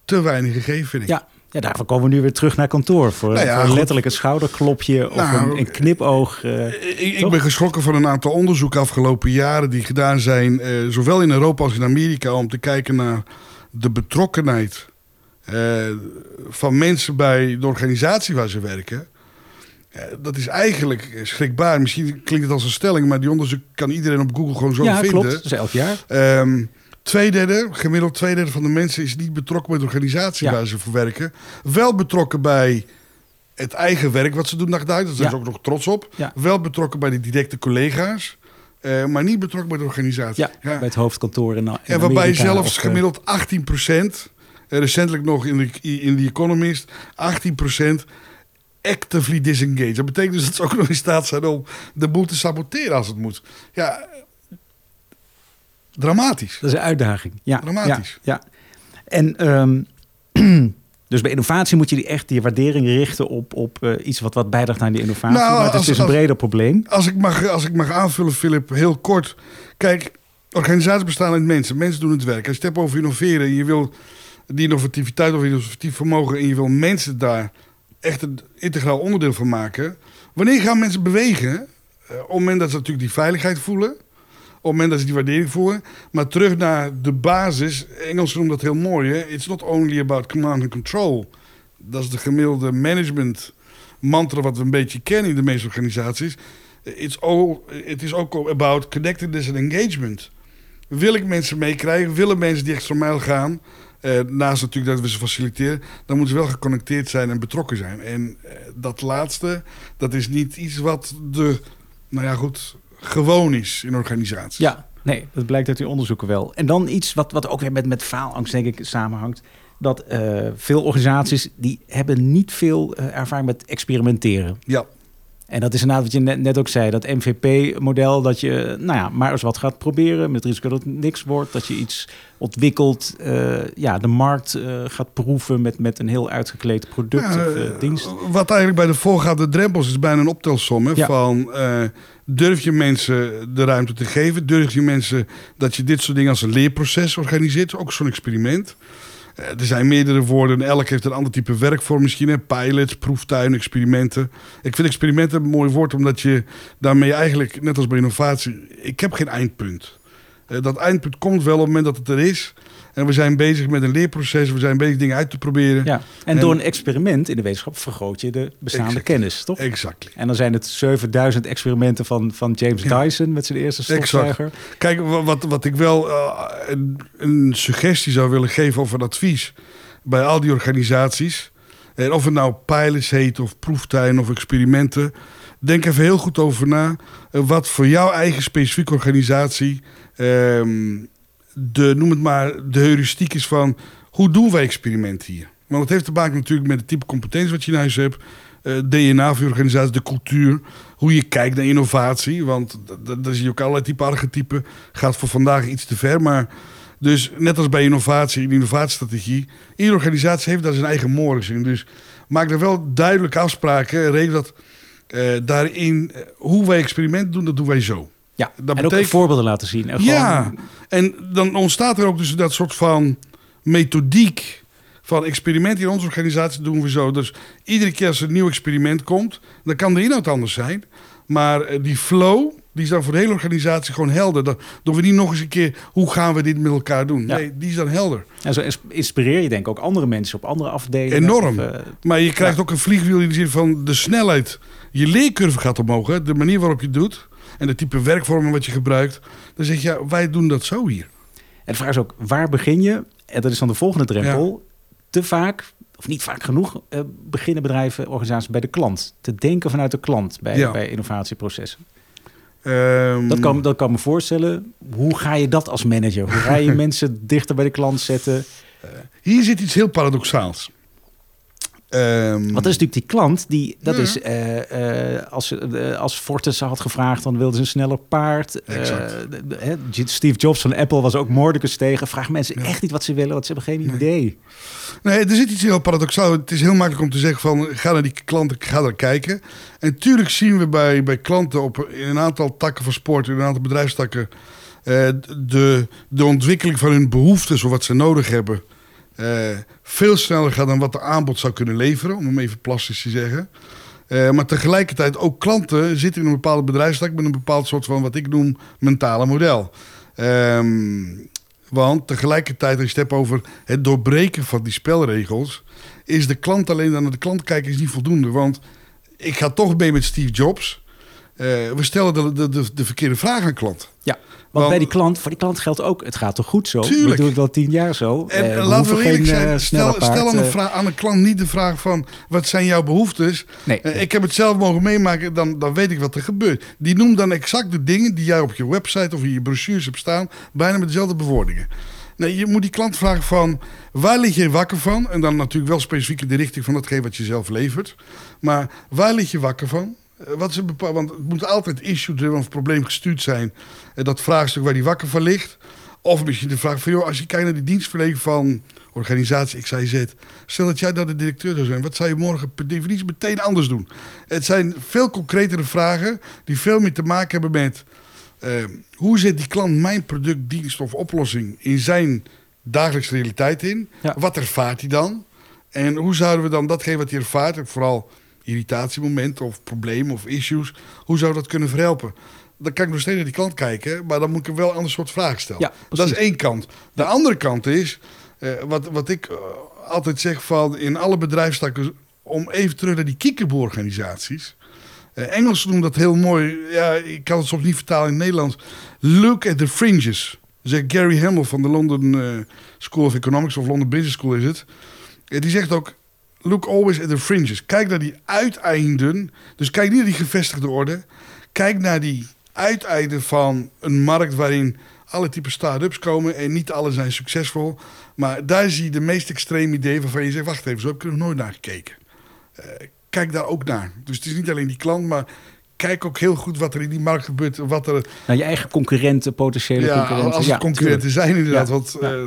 te weinig gegeven, vind ik. Ja, ja, daarvoor komen we nu weer terug naar kantoor. Voor, nou letterlijk een schouderklopje of nou, een, een, knipoog. Uh, ik, ik ben geschrokken van een aantal onderzoeken afgelopen jaren... die gedaan zijn, uh, zowel in Europa als in Amerika... om te kijken naar de betrokkenheid uh, van mensen bij de organisatie waar ze werken. dat is eigenlijk schrikbaar. Misschien klinkt het als een stelling, maar die onderzoek kan iedereen op Google gewoon zo ja, vinden. Ja, klopt. Dat is elk jaar. Um, tweederde, gemiddeld tweederde van de mensen is niet betrokken bij de organisatie waar ze voor werken. Wel betrokken bij het eigen werk wat ze doen dag Daar zijn ze ook nog trots op. Wel betrokken bij de directe collega's. Uh, maar niet betrokken bij de organisatie. Ja, bij het hoofdkantoor in, in En waarbij zelfs gemiddeld 18 procent eh, recentelijk nog in de, in The Economist, 18% actively disengaged. Dat betekent dus dat ze ook nog in staat zijn om de boel te saboteren als het moet. Ja, dramatisch. Dat is een uitdaging. Ja, dramatisch. Ja, En um, <clears throat> dus bij innovatie moet je die echt die waardering richten op, op uh, iets wat, wat bijdraagt aan die innovatie. Nou, maar het is dus een breder probleem. Als ik, mag, als ik mag aanvullen, Philip, heel kort. Kijk, organisaties bestaan uit mensen. Mensen doen het werk. Als je het hebt over innoveren en je wil die innovativiteit of innovatief vermogen en je wil mensen daar echt een integraal onderdeel van maken. Wanneer gaan mensen bewegen? Uh, op het moment dat ze natuurlijk die veiligheid voelen. Het moment dat ze die waardering voelen. Maar terug naar de basis. Engels noemen dat heel mooi. Hè? It's not only about command and control. Dat is de gemiddelde management mantra wat we een beetje kennen in de meeste organisaties. It's all, it is ook about connectedness and engagement. Wil ik mensen meekrijgen? Willen mensen die extra mijl gaan? Uh, naast natuurlijk dat we ze faciliteren, dan moeten ze wel geconnecteerd zijn en betrokken zijn. En uh, dat laatste, dat is niet iets wat de, nou ja goed, gewoon is in organisaties. Ja, nee, dat blijkt uit die onderzoeken wel. En dan iets wat, wat ook weer met, met faalangst denk ik samenhangt. Dat uh, veel organisaties, die hebben niet veel ervaring met experimenteren. Ja. En dat is inderdaad wat je net, net ook zei, dat MVP-model, dat je nou ja, maar eens wat gaat proberen met het risico dat het niks wordt, dat je iets ontwikkelt, uh, ja, de markt uh, gaat proeven met, met een heel uitgekleed product ja, of uh, dienst. Wat eigenlijk bij de voorgaande drempels is bijna een optelsom hè, ja. van durf je mensen de ruimte te geven, durf je mensen dat je dit soort dingen als een leerproces organiseert, ook zo'n experiment. Eh, er zijn meerdere woorden. Elk heeft een ander type werkvorm misschien. Pilots, proeftuin, experimenten. Ik vind experimenten een mooi woord omdat je daarmee eigenlijk, net als bij innovatie, ik heb geen eindpunt. Eh, dat eindpunt komt wel op het moment dat het er is. En we zijn bezig met een leerproces. We zijn bezig dingen uit te proberen. Ja. En, door een experiment in de wetenschap vergroot je de bestaande kennis, toch? Exact. En dan zijn het 7000 experimenten van, van James Dyson met zijn eerste stofzuiger. Exact. Kijk, wat, wat ik wel uh, een, een, suggestie zou willen geven of een advies bij al die organisaties. En of het nou pilots heet of proeftuin of experimenten. Denk even heel goed over na. Uh, wat voor jouw eigen specifieke organisatie um, de, noem het maar, de heuristiek is van hoe doen wij experimenten hier? Want het heeft te maken natuurlijk met het type competentie wat je in huis hebt. Uh, DNA voor je organisatie, de cultuur. Hoe je kijkt naar innovatie. Want daar zie je ook allerlei type archetypen. Gaat voor vandaag iets te ver. Maar dus net als bij innovatie, in innovatiestrategie. Iedere organisatie heeft daar zijn eigen morgens in. Dus maak er wel duidelijke afspraken. Reden dat uh, daarin, uh, hoe wij experimenten doen, dat doen wij zo. Ja, dat en betekent... ook voorbeelden laten zien. En ja, en dan ontstaat er ook dus dat soort van methodiek van experimenten in onze organisatie doen we zo. Dus iedere keer als er een nieuw experiment komt, dan kan de inhoud anders zijn. Maar eh, die flow, die is dan voor de hele organisatie gewoon helder. Dan doen we niet nog eens een keer, hoe gaan we dit met elkaar doen? Nee, die is dan helder. En zo inspireer je denk ik ook andere mensen op andere afdelingen. Enorm. Of, uh, maar je krijgt ook een vliegwiel in de zin van de snelheid. Je leercurve gaat omhoog. Hè? De manier waarop je het doet en de type werkvormen wat je gebruikt. Dan zeg je, ja, wij doen dat zo hier. En de vraag is ook, waar begin je? En dat is dan de volgende drempel. Te vaak, of niet vaak genoeg, uh, beginnen bedrijven, organisaties bij de klant. Te denken vanuit de klant bij, ja. bij innovatieprocessen. Um, dat, kan, dat kan me voorstellen. Hoe ga je dat als manager? Hoe ga je <laughs> mensen dichter bij de klant zetten? Uh, hier zit iets heel paradoxaals. Um, Want dat is natuurlijk die klant die dat is uh, uh, als uh, als Fortis had gevraagd, dan wilden ze een sneller paard. Steve Jobs van Apple was ook moordicus tegen. Vraag mensen ja. echt niet wat ze willen, want ze hebben geen nee. idee. Nee, er zit iets heel paradoxaal. Het is heel makkelijk om te zeggen van ga naar die klanten, ga daar kijken. En tuurlijk zien we bij, bij klanten op in een aantal takken van sport, in een aantal bedrijfstakken, de, de ontwikkeling van hun behoeftes of wat ze nodig hebben. Uh, veel sneller gaat dan wat de aanbod zou kunnen leveren, om hem even plastisch te zeggen. Uh, maar tegelijkertijd ook klanten zitten in een bepaalde bedrijfstak met een bepaald soort van wat ik noem mentale model. Um, want tegelijkertijd, als je het hebt over het doorbreken van die spelregels, is de klant alleen dan naar de klant kijken is niet voldoende. Want ik ga toch mee met Steve Jobs. Uh, we stellen de, de, de, de, verkeerde vraag aan klant. Ja, want, bij die klant, voor die klant geldt ook, het gaat toch goed zo? Tuurlijk. We doen het al tien jaar zo. En uh, laten we eerlijk geen, zijn, stel, stel aan, een vraag, aan een klant niet de vraag van, wat zijn jouw behoeftes? Nee. ik heb het zelf mogen meemaken, dan, dan weet ik wat er gebeurt. Die noemt dan exact de dingen die jij op je website of in je brochures hebt staan, bijna met dezelfde bewoordingen. Nee, je moet die klant vragen van waar lig je wakker van? En dan natuurlijk wel specifiek in de richting van datgene wat je zelf levert. Maar waar lig je wakker van? Eh, wat is een want het moet altijd issue-driven of probleem gestuurd zijn. Eh, dat vraagstuk waar die wakker van ligt. Of misschien de vraag van, joh, als je kijkt naar die dienstverlening van organisatie XYZ. Stel dat jij daar de directeur zou zijn. Wat zou je morgen per definitie meteen anders doen? Het zijn veel concretere vragen die veel meer te maken hebben met... Uh, hoe zet die klant mijn product, dienst of oplossing in zijn dagelijkse realiteit in? Wat ervaart hij dan? En hoe zouden we dan datgene wat hij ervaart, en vooral irritatiemomenten of problemen of issues, hoe zou dat kunnen verhelpen? Dan kan ik nog steeds naar die klant kijken, maar dan moet ik wel een ander soort vragen stellen. Ja, dat is één kant. De andere kant is, uh, wat, wat ik uh, altijd zeg van in alle bedrijfstakken, om even terug naar die kiekeboe-organisaties. Uh, Engelsen noemen dat heel mooi. Ja, ik kan het soms niet vertalen in het Nederlands. Look at the fringes. Zegt Gary Hamel van de London School of Economics of London Business School is het. die zegt ook, look always at the fringes. Kijk naar die uiteinden. Dus kijk niet naar die gevestigde orde. Kijk naar die uiteinden van een markt waarin alle typen start-ups komen en niet alle zijn succesvol. Maar daar zie je de meest extreme ideeën waarvan je zegt, wacht even, zo heb ik er nog nooit naar gekeken. Uh, kijk daar ook naar. Dus het is niet alleen die klant, maar kijk ook heel goed wat er in die markt gebeurt. Wat er... Naar je eigen concurrenten, potentiële ja, concurrenten. Als het concurrenten zijn inderdaad. Ja. Want uh,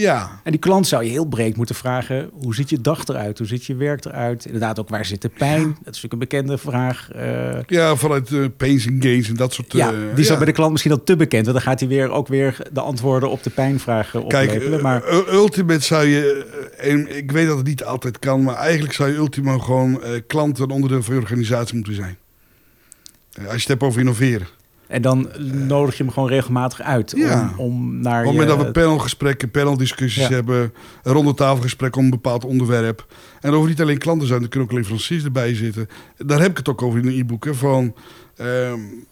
ja. En die klant zou je heel breed moeten vragen: hoe ziet je dag eruit? Hoe ziet je werk eruit? Inderdaad, ook waar zit de pijn? Dat is natuurlijk een bekende vraag. Uh, ja, vanuit uh, pains and gains en dat soort. Ja, uh, die is ja. bij de klant misschien al te bekend. Want dan gaat hij weer ook weer de antwoorden op de pijnvragen oplepelen. Kijk, maar ultimate zou je, en ik weet dat het niet altijd kan, maar eigenlijk zou je ultimo gewoon klanten een onderdeel van je organisatie moeten zijn. als je het hebt over innoveren. En dan nodig je hem gewoon regelmatig uit ja. om, om naar Op het moment dat we panelgesprekken, paneldiscussies ja. hebben, een rondetafelgesprek om een bepaald onderwerp. En over niet alleen klanten zijn, er kunnen ook leveranciers erbij zitten. Daar heb ik het ook over in een e-book. Van, um,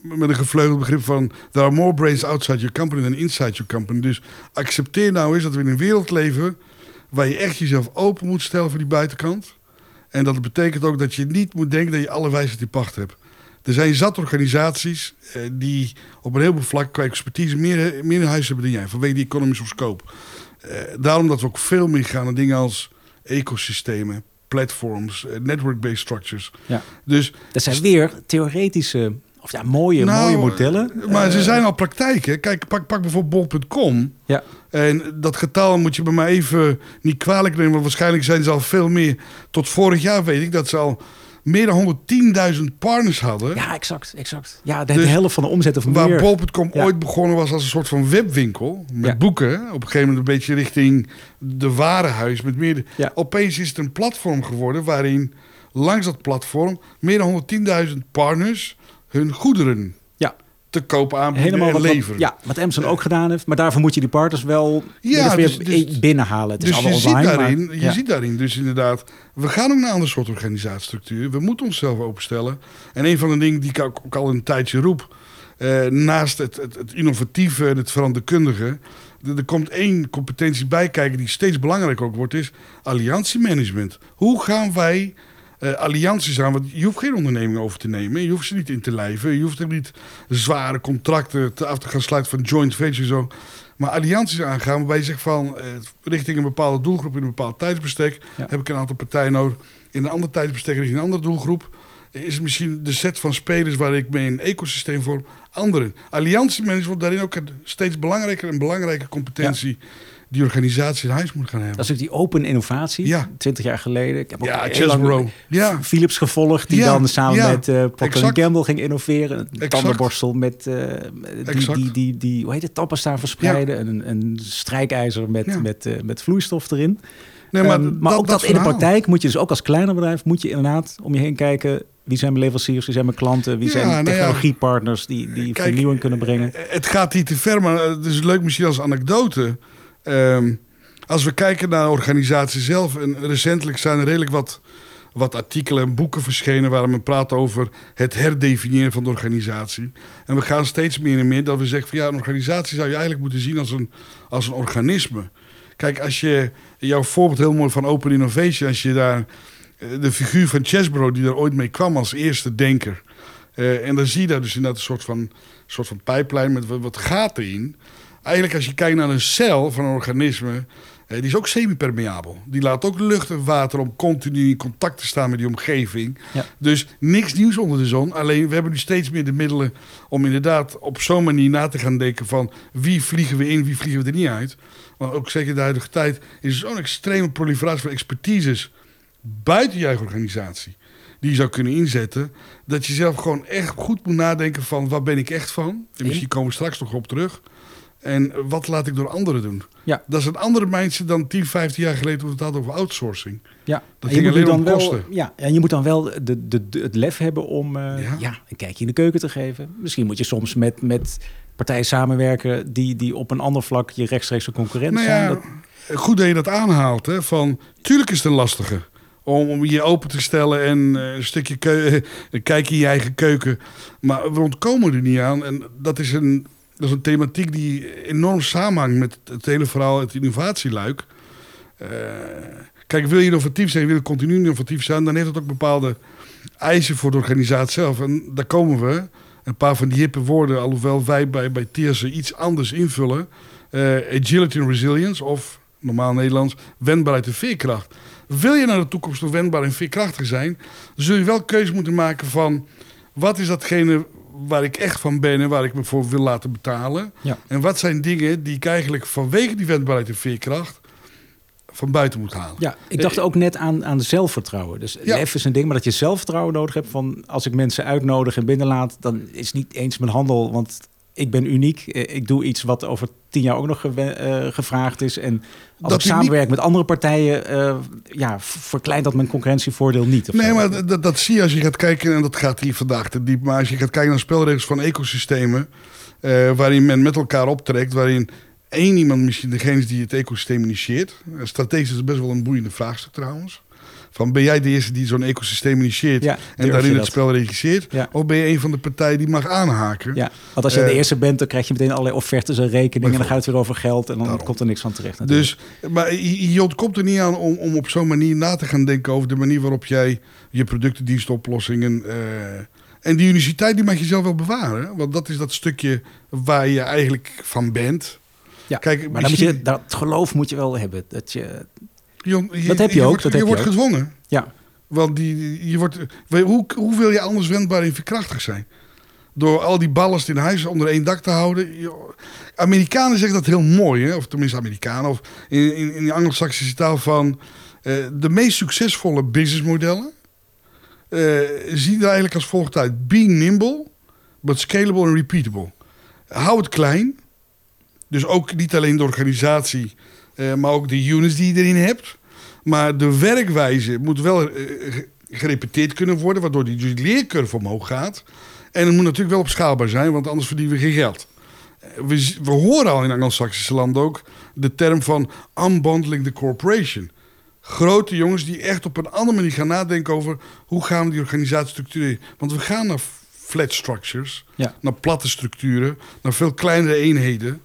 met een gevleugeld begrip van... There are more brains outside your company than inside your company. Dus accepteer nou eens dat we in een wereld leven... waar je echt jezelf open moet stellen voor die buitenkant. En dat betekent ook dat je niet moet denken dat je alle wijsheid in pacht hebt. Er zijn zat organisaties eh, die op een heleboel vlakken qua expertise meer, meer in huis hebben dan jij, vanwege die economies of scope. Uh, daarom dat we ook veel meer gaan naar dingen als ecosystemen, platforms, uh, network-based structures. Ja. Dus, dat zijn weer theoretische, of ja, mooie, nou, mooie modellen. Maar ze zijn al praktijken. Kijk, pak, pak bijvoorbeeld bol.com. Ja. En dat getal moet je bij mij even niet kwalijk nemen, want waarschijnlijk zijn ze al veel meer. Tot vorig jaar weet ik dat ze al meer dan 110.000 partners hadden. Ja, exact. exact. Ja, de, dus, de helft van de omzet of waar meer. Waar bol.com ja. ooit begonnen was als een soort van webwinkel. Met ja. boeken. Op een gegeven moment een beetje richting de warenhuis. Met meer, ja. Opeens is het een platform geworden waarin langs dat platform meer dan 110.000 partners hun goederen. Te koop aanbieden Helemaal wat, leveren. ja, wat Amazon ook gedaan heeft. Maar daarvoor moet je die partners wel ja, weer dus, dus, binnenhalen. Het is dus je, online, ziet daarin, maar, je ja. ziet daarin dus inderdaad... We gaan ook naar een ander soort organisatiestructuur. We moeten onszelf openstellen. En een van de dingen die ik ook, ook al een tijdje roep... Uh, naast het, het, het, innovatieve en het veranderkundige... Er komt één competentie bij kijken die steeds belangrijker ook wordt... is alliantiemanagement. Hoe gaan wij uh, allianties aan. Want je hoeft geen onderneming over te nemen. Je hoeft ze niet in te lijven. Je hoeft er niet zware contracten te, af te gaan sluiten van joint venture zo. Maar allianties aangaan waarbij je zegt van uh, richting een bepaalde doelgroep in een bepaald tijdsbestek Ja. heb ik een aantal partijen nodig. In een ander tijdsbestek richting een andere doelgroep is misschien de set van spelers waar ik mee een ecosysteem vorm andere. Alliantiemanagement wordt daarin ook een steeds belangrijker en belangrijke competentie die organisatie in huis moet gaan hebben. Dat is ook die open innovatie. Ja. 20 jaar geleden. Ik heb ook ja, Ja. Philips gevolgd, die Ja, dan samen ja, met uh, Procter. Gamble ging innoveren. Een Exact. tandenborstel met uh, die, die, die, die, hoe heet het, tappasta verspreiden. En een, een strijkijzer met, met, uh, met vloeistof erin. Nee, maar, Ehm, maar ook dat, in de praktijk moet je dus ook als kleiner bedrijf... moet je inderdaad om je heen kijken... wie zijn mijn leveranciers, wie zijn mijn klanten... wie Ja, zijn nou technologiepartners die, die Kijk, vernieuwing kunnen brengen. Het gaat hier te ver, maar het is leuk misschien als anekdote. Ehm, als we kijken naar de organisatie zelf... en recentelijk zijn er redelijk wat wat artikelen en boeken verschenen waar men praat over het herdefiniëren van de organisatie. En we gaan steeds meer en meer dat we zeggen van ja, een organisatie zou je eigenlijk moeten zien als een, als een organisme. Kijk, als je jouw voorbeeld heel mooi van Open Innovation, als je daar eh, de figuur van Chesbro die er ooit mee kwam als eerste denker. Uh, en dan zie je daar dus inderdaad een soort van, soort van pijplijn met wat, wat gaten in. Eigenlijk als je kijkt naar een cel van een organisme, uh, die is ook semi-permeabel. Die laat ook lucht en water om continu in contact te staan met die omgeving. Ja. Dus niks nieuws onder de zon. Alleen we hebben nu steeds meer de middelen om inderdaad op zo'n manier na te gaan denken van wie vliegen we in, wie vliegen we er niet uit. Want ook zeker in de huidige tijd is er zo'n extreme proliferatie van expertises buiten je eigen organisatie. Die je zou kunnen inzetten. Dat je zelf gewoon echt goed moet nadenken van wat ben ik echt van. En misschien komen we straks nog op terug. En wat laat ik door anderen doen? Ja. Dat is een andere mindset dan 10, 15 jaar geleden toen we het hadden over outsourcing. Ja, Dat en je ging moet alleen dan om wel, kosten. ja, en je moet dan wel de, de, de- het lef hebben om eh, Ja. ja. een kijkje in de keuken te geven. Misschien moet je soms met, met partijen samenwerken die, die op een ander vlak je rechtstreeks concurrent Nou zijn. Dat- goed dat je dat aanhaalt. Hè, van, tuurlijk is het een lastige. Om, om je open te stellen en eh, een stukje keu- <laughs> een kijkje in je eigen keuken. Maar we ontkomen er niet aan. En dat is een, dat is een thematiek die enorm samenhangt met het hele verhaal, het innovatieluik. Eh, kijk, wil je innovatief zijn, wil je continu innovatief zijn, dan heeft het ook bepaalde eisen voor de organisatie zelf. En daar komen we. Een paar van die hippe woorden, alhoewel wij bij, bij ze iets anders invullen. Eh, agility and resilience, of normaal Nederlands, wendbaarheid en veerkracht. Wil je naar de toekomst nog wendbaar en veerkrachtig zijn, zul je wel keuze moeten maken van wat is datgene waar ik echt van ben en waar ik me voor wil laten betalen. Ja. En wat zijn dingen die ik eigenlijk vanwege die wendbaarheid en veerkracht van buiten moet halen. Ja, ik dacht ook net aan, aan zelfvertrouwen. Dus Ja. lef is een ding, maar dat je zelfvertrouwen nodig hebt. Van als ik mensen uitnodig en binnenlaat, dan is niet eens mijn handel. Want ik ben uniek. Eh, Ik doe iets wat over tien jaar ook nog eh, gevraagd is. En als Dat ik samenwerk met andere partijen, eh, ja, verkleint dat mijn concurrentievoordeel niet. Nee, zo. maar dat- zie je als je gaat kijken, en dat gaat hier vandaag te diep, maar als je gaat kijken naar spelregels van ecosystemen, waarin men met elkaar optrekt, waarin één iemand misschien degene is die het ecosysteem initieert. Strategisch is best wel een boeiende vraagstuk trouwens. Van ben jij de eerste die zo'n ecosysteem initieert Ja, en daarin het spel regisseert? Ja. Of ben je een van de partijen die mag aanhaken? Ja, want als je Eh, de eerste bent, dan krijg je meteen allerlei offertes en rekeningen. En dan gaat het weer over geld en dan Daarom. komt er niks van terecht. natuurlijk. Dus, maar je, ontkomt er niet aan om, om op zo'n manier na te gaan denken over de manier waarop jij je producten, diensten, oplossingen. eh, en die uniciteit die mag je zelf wel bewaren. Want dat is dat stukje waar je eigenlijk van bent. ja, kijk, maar dan moet je, misschien- dat geloof moet je wel hebben. Dat je, Je, je- Dat heb je ook, Wordt, dat je heb wordt gedwongen. ja, Want die, je wordt, hoe, hoe wil je anders wendbaar en verkrachtig zijn? Door al die ballast in huis onder één dak te houden. Amerikanen zeggen dat heel mooi, hè? of tenminste Amerikanen, of in, in, in de Anglo-Saxische taal van eh, de meest succesvolle businessmodellen. eh zien er eigenlijk als volgt uit: being nimble, but scalable and repeatable. Hou het klein. Dus ook niet alleen de organisatie, maar ook de units die je erin hebt. Maar de werkwijze moet wel eh, ge- gerepeteerd kunnen worden, waardoor die dus leercurve omhoog gaat. En het moet natuurlijk wel opschaalbaar zijn, want anders verdienen we geen geld. Eh, We, we horen al in Anglo-Saxische landen ook de term van unbundling the corporation. Grote jongens die echt op een andere manier gaan nadenken over hoe gaan we die organisatie structureren. Want we gaan naar flat structures, ja. naar platte structuren, naar veel kleinere eenheden.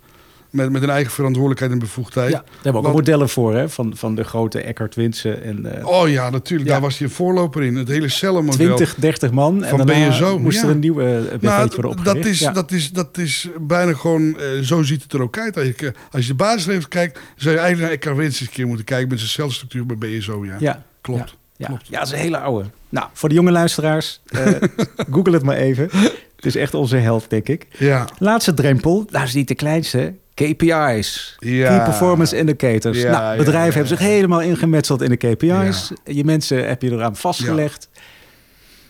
Met, met een eigen verantwoordelijkheid en bevoegdheid. Ja, daar hebben we ook Want- modellen voor, hè? Van, van de grote Eckhart Winsen. En eh Oh ja, natuurlijk. Ja. Daar was hij een voorloper in. Het hele cellenmodel. 20, 30 man. En Van daarna BSO, moest er een nieuwe uh, Nou, worden opgericht. dat, is, ja. dat, is, dat is bijna gewoon, eh, zo ziet het er ook uit. Als je, als je de basisleven kijkt, zou je eigenlijk naar Eckhart Wins eens een keer moeten kijken met zijn celstructuur bij BSO. Ja, ja, klopt. Ja, Klopt. ja, dat is een hele oude. Nou, voor de jonge luisteraars, eh, <laughs> google het maar even. Het is echt onze held, denk ik. Ja, Laatste drempel, daar is niet de kleinste. KPI's. Ja. Key Performance Indicators. Ja, nou, bedrijven hebben zich helemaal ingemetseld in de KPI's. Je mensen heb je eraan vastgelegd.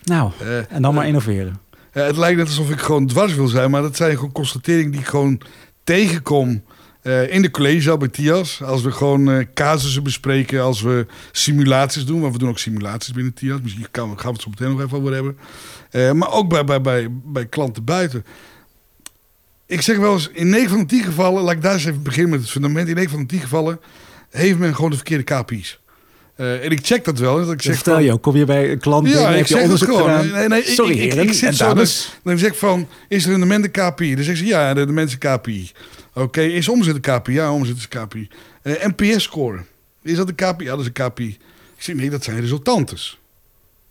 Nou, Eh, en dan maar innoveren. eh, het lijkt net alsof ik gewoon dwars wil zijn, maar dat zijn gewoon constateringen die ik gewoon tegenkom eh, in de collegezaal bij TIAS. Als we gewoon eh, casussen bespreken, als we simulaties doen. Want we doen ook simulaties binnen TIAS. Misschien kan, gaan we het zo meteen nog even over hebben. Eh, maar ook bij, bij, bij, bij klanten buiten. Ik zeg wel eens, in 9 van de 10 gevallen, laat ik daar eens even beginnen met het fundament. In 9 van de 10 gevallen heeft men gewoon de verkeerde KPI's. Uh, en ik check dat wel. Dat ik zeg vertel je ook, kom je bij een klant ja, ik zeg onderzoek gewoon. Nee, nee, Sorry ik, heren, ik, zit zo dus, dan zeg ik van, is er rendement de KPI? Dan zeggen ze, ja, de mensen KPI. Oké, is omzet de KPI? Ja, omzet is KPI. Uh, NPS-score, is dat de KPI? Ja, dat is een KPI. Ik zeg, nee, dat zijn resultantes.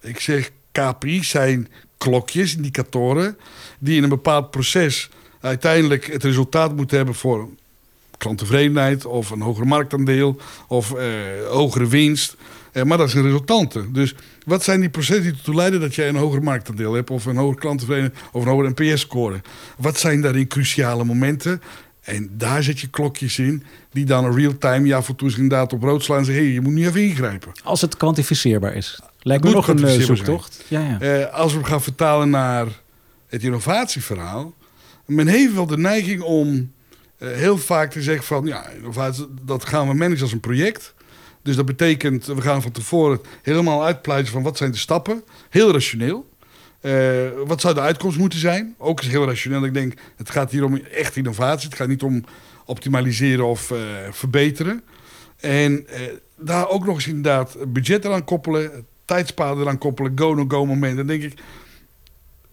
Ik zeg, KPI zijn klokjes, indicatoren, die in een bepaald proces uiteindelijk het resultaat moeten hebben voor klanttevredenheid of een hoger marktaandeel of uh, hogere winst. Uh, maar dat zijn resultanten. Dus wat zijn die processen die ertoe leiden dat jij een hoger marktaandeel hebt of een hoger klanttevredenheid of een hoger NPS-score? Wat zijn daarin cruciale momenten? En daar zet je klokjes in die dan real-time ja voor toe inderdaad op rood slaan en zeggen: hé, hey, je moet niet even ingrijpen. Als het kwantificeerbaar is. Lijkt me nog een uh, zoektocht. Ja, ja. als we gaan vertalen naar het innovatieverhaal. Men heeft wel de neiging om uh, heel vaak te zeggen van ja, dat gaan we managen als een project. Dus dat betekent, we gaan van tevoren helemaal uitpluizen van wat zijn de stappen. Heel rationeel. Uh, wat zou de uitkomst moeten zijn? Ook is heel rationeel. Ik denk, het gaat hier om echt innovatie. Het gaat niet om optimaliseren of uh, verbeteren. En daar ook nog eens inderdaad budget eraan koppelen, tijdspaden eraan koppelen, go-no-go momenten. Dan denk ik,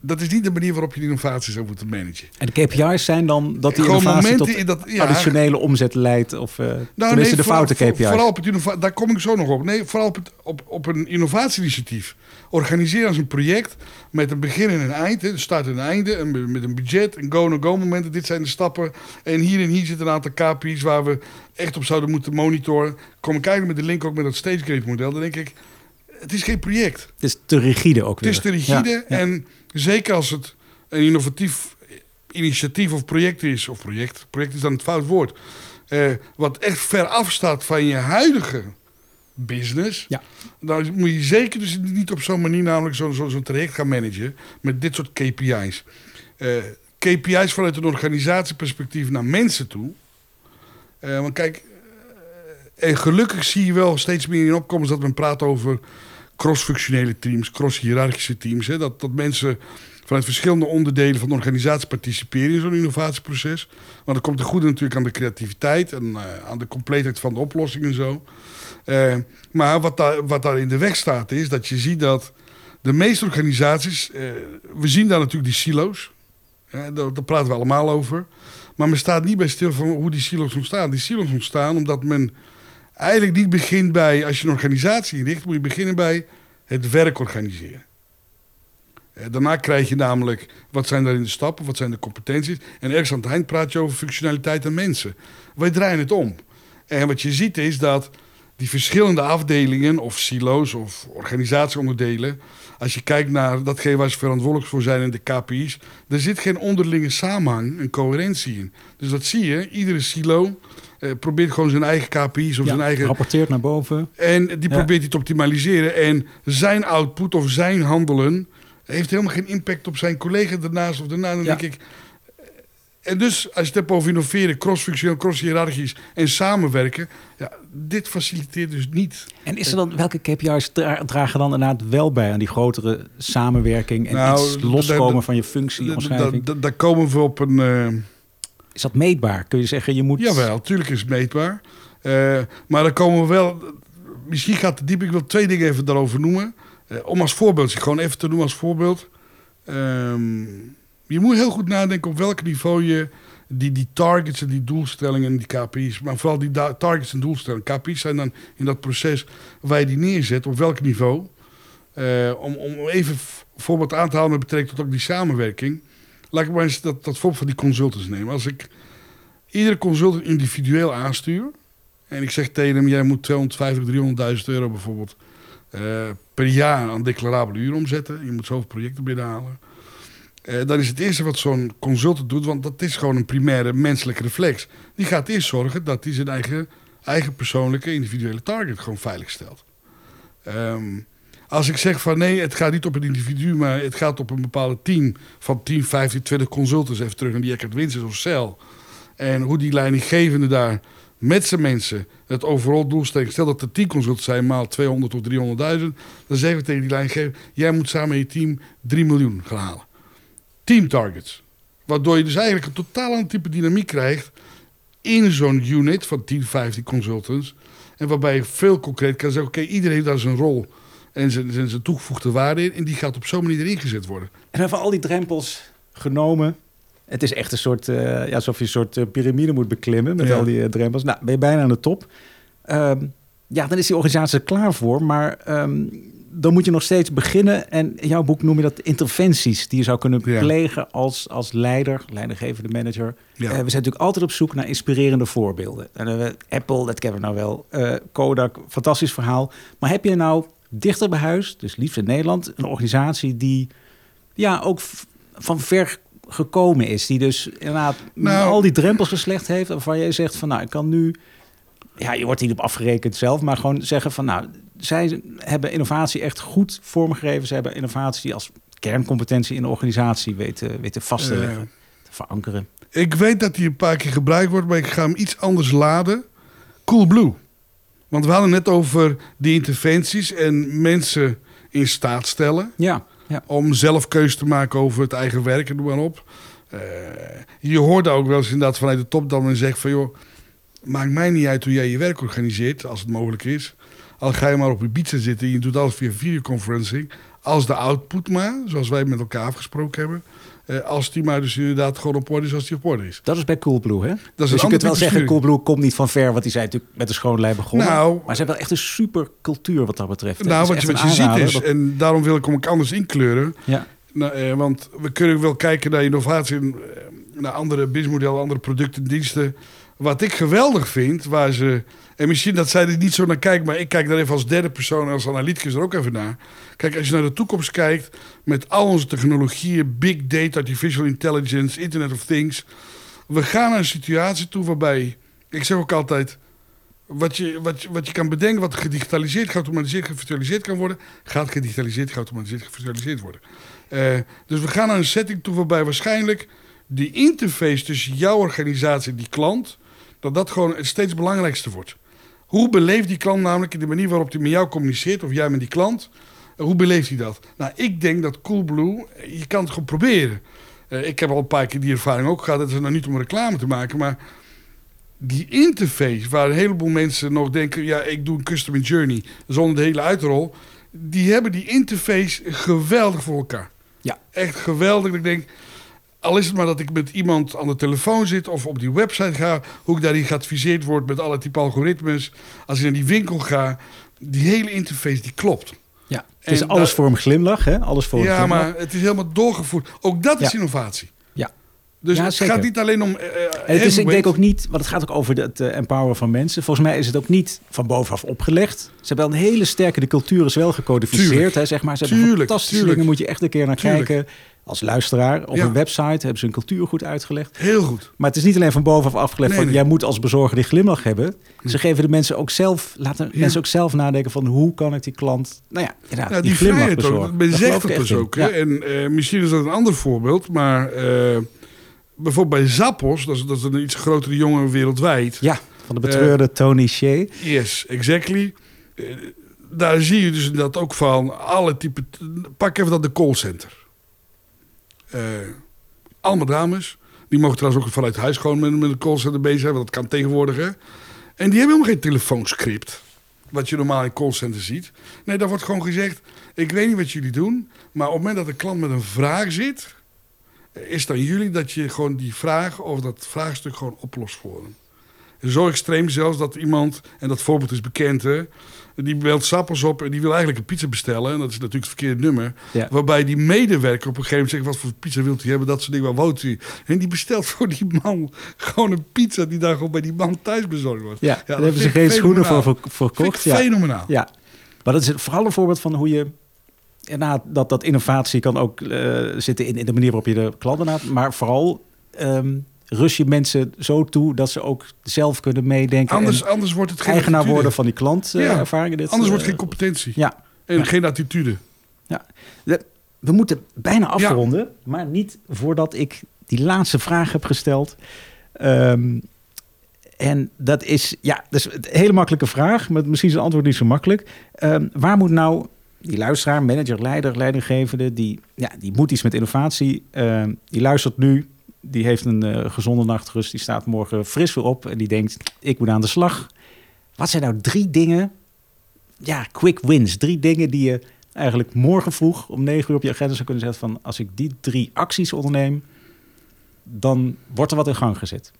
dat is niet de manier waarop je de innovatie zou moeten managen. En de KPI's zijn dan dat die innovatie tot dat, ja, additionele omzet leidt? Of uh, nou, nee, de foute KPI's? Vooral op het daar kom ik zo nog op. Nee, vooral op, het, op, op een innovatieinitiatief. Organiseer als een project met een begin en een eind. Een start en een einde. En met een budget, een go-no-go momenten. Dit zijn de stappen. En hier en hier zitten een aantal KPI's waar we echt op zouden moeten monitoren. Kom ik kijken met de link ook met dat stage gate model. Dan denk ik, het is geen project. Het is te rigide ook weer. Het is te rigide en... Zeker als het een innovatief initiatief of project is, of project, project is dan het fout woord, eh, wat echt ver afstaat van je huidige business, ja. dan moet je zeker dus niet op zo'n manier namelijk zo'n zo, zo traject gaan managen met dit soort KPI's. Uh, eh, KPI's vanuit een organisatieperspectief naar mensen toe. Uh, want kijk, en gelukkig zie je wel steeds meer in opkomst dat men praat over cross-functionele teams, cross-hierarchische teams. Hè, dat, dat mensen vanuit verschillende onderdelen van de organisatie participeren in zo'n innovatieproces. Maar dat komt ten goede natuurlijk aan de creativiteit en uh, aan de compleetheid van de oplossing en zo. Uh, maar wat daar, wat daar in de weg staat is dat je ziet dat de meeste organisaties, uh, we zien daar natuurlijk die silo's. daar, daar, praten we allemaal over. Maar men staat niet bij stil van hoe die silo's ontstaan. Die silo's ontstaan omdat men eigenlijk niet begint bij, als je een organisatie inricht, moet je beginnen bij het werk organiseren. Eh, daarna krijg je namelijk, wat zijn daarin de stappen, wat zijn de competenties. En ergens aan het eind praat je over functionaliteit en mensen. Wij draaien het om. En wat je ziet is dat die verschillende afdelingen of silo's of organisatieonderdelen... als je kijkt naar datgene waar ze verantwoordelijk voor zijn in de KPI's... er zit geen onderlinge samenhang en coherentie in. Dus dat zie je, iedere silo uh, probeert gewoon zijn eigen KPI's of zijn eigen... rapporteert naar boven. En die probeert hij te optimaliseren. En zijn output of zijn handelen heeft helemaal geen impact op zijn collega daarnaast of daarna. Dan denk ik... Eh, en dus, als je het hebt over innoveren, cross-functioneel, cross-hierarchisch en samenwerken, ja, dit faciliteert dus niet. En is er dan, welke KPI's dragen dan inderdaad wel bij aan die grotere samenwerking en nou, iets loskomen van je functie? Daar komen we op een... Uh, is dat meetbaar? Kun je zeggen, je moet... Jawel, natuurlijk is het meetbaar. Uh, maar dan komen we wel... Misschien gaat het diep. Ik wil twee dingen even daarover noemen. Uh, om als voorbeeld, gewoon even te noemen als voorbeeld. Um, je moet heel goed nadenken op welk niveau je die, die targets en die doelstellingen en die KPI's... maar vooral die targets en doelstellingen. KPI's zijn dan in dat proces waar je die neerzet, op welk niveau... Uh, om, om even voorbeeld aan te halen met betrekking tot ook die samenwerking... Laat ik maar eens dat, dat voorbeeld van die consultants nemen. Als ik iedere consultant individueel aanstuur... en ik zeg tegen hem, jij moet 250, 300.000 euro bijvoorbeeld... Uh, per jaar aan declarabele uren omzetten. Je moet zoveel projecten binnenhalen. Uh, dan is het eerste wat zo'n consultant doet... want dat is gewoon een primaire menselijke reflex. Die gaat eerst zorgen dat hij zijn eigen, eigen persoonlijke individuele target gewoon veilig stelt. Um, als ik zeg van nee, het gaat niet op een individu, maar het gaat op een bepaalde team van 10, 15, 20 consultants, even terug naar die Eckert Winses of Cel. En hoe die leidinggevende daar met zijn mensen het overal doelstelling, stel dat er 10 consultants zijn, maal 200 of 300.000, dan zeggen we tegen die leidinggever, jij moet samen met je team 3 miljoen gaan halen. Team targets. Waardoor je dus eigenlijk een totaal ander type dynamiek krijgt in zo'n unit van 10, 15 consultants. En waarbij je veel concreet kan zeggen: oké, iedereen heeft daar zijn rol en zijn, zijn, zijn toegevoegde waarde in. En die gaat op zo'n manier erin gezet worden. En dan van al die drempels genomen. Het is echt een soort, uh, ja, alsof je een soort uh, piramide moet beklimmen met al die uh, drempels. Nou, ben je bijna aan de top. Um, ja, dan is die organisatie er klaar voor. Maar um, dan moet je nog steeds beginnen. En in jouw boek noem je dat interventies die je zou kunnen plegen als, als leider, leidinggevende manager. Ja. Uh, we zijn natuurlijk altijd op zoek naar inspirerende voorbeelden. Uh, Apple, dat kennen we nou wel. Uh, Kodak, fantastisch verhaal. Maar heb je nou dichter bij huis, dus liefst in Nederland, een organisatie die ja, ook van ver gekomen is. Die dus inderdaad nou, al die drempels geslecht heeft. Waarvan jij zegt van nou, ik kan nu. Ja, je wordt niet op afgerekend zelf, maar gewoon zeggen van nou, zij hebben innovatie echt goed vormgegeven. Ze hebben innovatie als kerncompetentie in de organisatie weten, weten vast te leggen, te verankeren. Ik weet dat die een paar keer gebruikt wordt, maar ik ga hem iets anders laden. Cool Blue. Want we hadden net over die interventies en mensen in staat stellen. Ja, ja. Om zelf keuze te maken over het eigen werk en noem maar op. Uh, je hoort ook wel eens inderdaad vanuit de top dat men zegt van joh, maakt mij niet uit hoe jij je werk organiseert, als het mogelijk is. Al ga je maar op je pizza zitten, je doet alles via videoconferencing. Als de output maar, zoals wij met elkaar afgesproken hebben. Uh, als die maar dus inderdaad gewoon op orde is als die op orde is. Dat is bij Coolblue, hè? Dat is dus je kunt wel zeggen, Coolblue komt niet van ver, want die zijn natuurlijk met de schoonlei begonnen. Nou, maar ze hebben wel echt een super cultuur wat dat betreft. Nou, wat, wat je ziet is, en daarom wil ik hem ook anders inkleuren. Ja. Nou, eh, want we kunnen wel kijken naar innovatie, eh, naar andere businessmodellen, andere producten, diensten. Wat ik geweldig vind, waar ze en misschien dat zij er niet zo naar kijken, maar ik kijk daar even als derde persoon, als analyticus er ook even naar. Kijk, als je naar de toekomst kijkt met al onze technologieën, big data, artificial intelligence, Internet of Things. We gaan naar een situatie toe waarbij, ik zeg ook altijd, wat je, wat, wat je kan bedenken, wat gedigitaliseerd, geautomatiseerd, gevirtualiseerd kan worden, gaat gedigitaliseerd, geautomatiseerd, gevirtualiseerd worden. Uh, dus we gaan naar een setting toe waarbij waarschijnlijk die interface tussen jouw organisatie en die klant, dat dat gewoon het steeds belangrijkste wordt. Hoe beleeft die klant namelijk in de manier waarop hij met jou communiceert, of jij met die klant? Hoe beleeft hij dat? Nou, ik denk dat Coolblue, je kan het gewoon proberen. Uh, ik heb al een paar keer die ervaring ook gehad. Dat is nog niet om reclame te maken, maar die interface waar een heleboel mensen nog denken: ja, ik doe een custom journey zonder de hele uitrol. Die hebben die interface geweldig voor elkaar. Ja. Echt geweldig. Ik denk, al is het maar dat ik met iemand aan de telefoon zit of op die website ga, hoe ik daarin geadviseerd word met alle type algoritmes. Als ik naar die winkel ga, die hele interface die klopt. Ja, het is alles voor een glimlach, hè? Alles voor ja, maar het is helemaal doorgevoerd. Ook dat is innovatie. Ja. Dus het gaat niet alleen om. Uh, het is, ik denk ook niet, want het gaat ook over het uh, empoweren van mensen. Volgens mij is het ook niet van bovenaf opgelegd. Ze hebben wel een hele sterke, de cultuur is wel gecodificeerd, hè, zeg maar. Ze hebben fantastische tuurlijk. dingen, moet je echt een keer naar kijken als luisteraar. Op een website hebben ze hun cultuur goed uitgelegd. Heel goed. Maar het is niet alleen van bovenaf afgelegd van jij moet als bezorger die glimlach hebben. Ze geven de mensen ook zelf, laten mensen ook zelf nadenken van hoe kan ik die klant, nou ja, ja die, die glimlach bezorgen. Men zegt dat dus ook. En uh, misschien is dat een ander voorbeeld, maar uh, bijvoorbeeld bij Zappos, dat is, dat is een iets grotere jongen wereldwijd. Ja, van de betreurde uh, Tony Shea. Yes, exactly. daar zie je dus dat ook van alle typen. Pak even dat de callcenter. Uh, allemaal dames. Die mogen trouwens ook vanuit huis gewoon met, met een callcenter bezig zijn. Want dat kan tegenwoordig. Hè. En die hebben helemaal geen telefoonscript. Wat je normaal in callcenter ziet. Nee, daar wordt gewoon gezegd... Ik weet niet wat jullie doen. Maar op het moment dat een klant met een vraag zit... Is dan jullie dat je gewoon die vraag of dat vraagstuk gewoon oplost voor hem. Zo extreem zelfs dat iemand, en dat voorbeeld is bekend, hè, die belt Sappels op en die wil eigenlijk een pizza bestellen. En dat is natuurlijk het verkeerde nummer. Waarbij die medewerker op een gegeven moment zegt: Wat voor pizza wilt u hebben? Dat soort dingen. Waar woont u? En die bestelt voor die man <laughs> gewoon een pizza die daar gewoon bij die man thuis bezorgd wordt. Ja, daar hebben ze geen schoenen voor verkocht. Ja. Fenomenaal. Ja, maar dat is vooral een voorbeeld van hoe je. Ja, dat, dat innovatie kan ook uh, zitten in, in de manier waarop je de klanten laat. Maar vooral. Um, rust je mensen zo toe dat ze ook zelf kunnen meedenken. Anders, anders wordt het geen eigenaar attitude. worden van die klantervaringen. Ja, anders wordt het geen competentie. Ja. En geen attitude. Ja. We moeten bijna afronden, maar niet voordat ik die laatste vraag heb gesteld. Um, en dat is, ja, dat is een hele makkelijke vraag, maar misschien is het antwoord niet zo makkelijk. Um, waar moet nou die luisteraar, manager, leider, leidinggevende, die, ja, die moet iets met innovatie, uh, die luistert nu, die heeft een uh, gezonde nachtrust. Die staat morgen fris weer op en die denkt, ik moet aan de slag. Wat zijn nou drie dingen, ja, quick wins. Drie dingen die je eigenlijk morgen vroeg om negen uur op je agenda zou kunnen zetten van... als ik die drie acties onderneem, dan wordt er wat in gang gezet.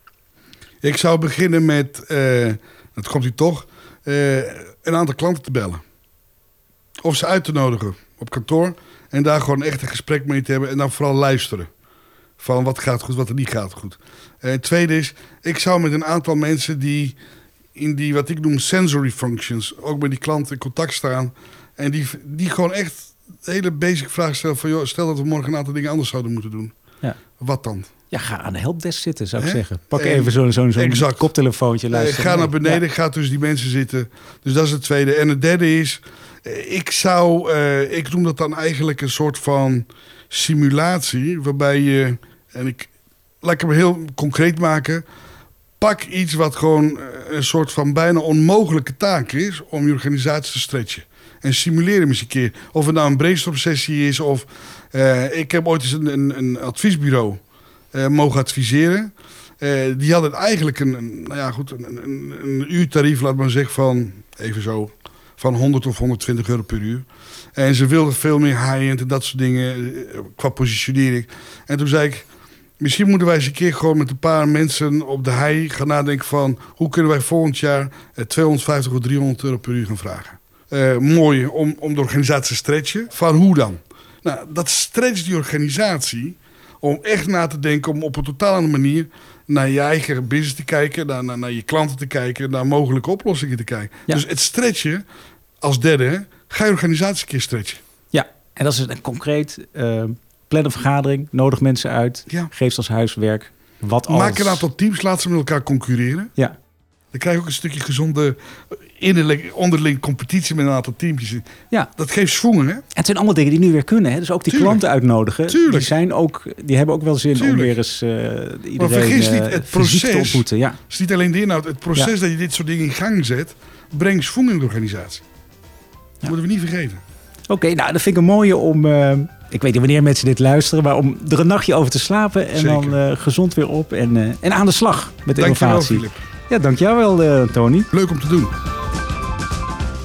Ik zou beginnen met, uh, dat komt u toch, uh, een aantal klanten te bellen. Of ze uit te nodigen op kantoor en daar gewoon echt een gesprek mee te hebben en dan vooral luisteren. Van wat gaat goed, wat er niet gaat goed. En het tweede is, ik zou met een aantal mensen die in die wat ik noem sensory functions, ook met die klanten in contact staan. En die, die gewoon echt hele basic vraag stellen van, joh, stel dat we morgen een aantal dingen anders zouden moeten doen. Ja. Wat dan? Ja, ga aan de helpdesk zitten, zou ik zeggen. Pak even zo'n zo'n zo'n koptelefoontje, luisteren. ga naar beneden, ga tussen die mensen zitten. Dus dat is het tweede. En het derde is, eh, ik zou, uh, ik noem dat dan eigenlijk een soort van simulatie, waarbij je, en ik laat ik hem heel concreet maken, pak iets wat gewoon eh, een soort van bijna onmogelijke taak is om je organisatie te stretchen. En simuleer hem eens een keer. Of het nou een brainstorm sessie is of uh, ik heb ooit eens een, een, een adviesbureau uh, mogen adviseren. die hadden eigenlijk een, een, nou ja, goed, een, een, een uurtarief, laat maar zeggen, van even zo van 100 of 120 euro per uur. En ze wilden veel meer high-end en dat soort dingen eh, qua positionering. En toen zei ik, misschien moeten wij eens een keer gewoon met een paar mensen op de hei gaan nadenken van... hoe kunnen wij volgend jaar 250 of 300 euro per uur gaan vragen. Uh, mooi om, om de organisatie te stretchen. Van hoe dan? Nou, dat stretcht die organisatie om echt na te denken... om op een totaal andere manier naar je eigen business te kijken, naar, naar, naar je klanten te kijken, naar mogelijke oplossingen te kijken. Dus het stretchen als derde, ga je organisatie een keer stretchen. Ja, en dat is een concreet uh, plan een vergadering, nodig mensen uit, ja. geef ze als huiswerk. Wat als... Maak een aantal teams, laat ze met elkaar concurreren. Ja. Dan krijg je ook een stukje gezonde innerlijk, onderling competitie met een aantal teamjes. Ja. Dat geeft schoenen, hè? En het zijn allemaal dingen die nu weer kunnen. Hè? Dus ook die klanten uitnodigen. Tuurlijk. Die, zijn ook, die hebben ook wel zin om weer eens uh, iedereen maar vergis niet, het proces, te ontmoeten. Ja. Het is niet alleen de inhoud. Het proces dat je dit soort dingen in gang zet, brengt schoenen in de organisatie. Dat moeten we niet vergeten. Oké, nou, dat vind ik een mooie om... Uh, ik weet niet wanneer mensen dit luisteren, maar om er een nachtje over te slapen en dan uh, gezond weer op en, en aan de slag met Dank innovatie. Dankjewel. Ja, dankjewel, uh, Tony. Leuk om te doen.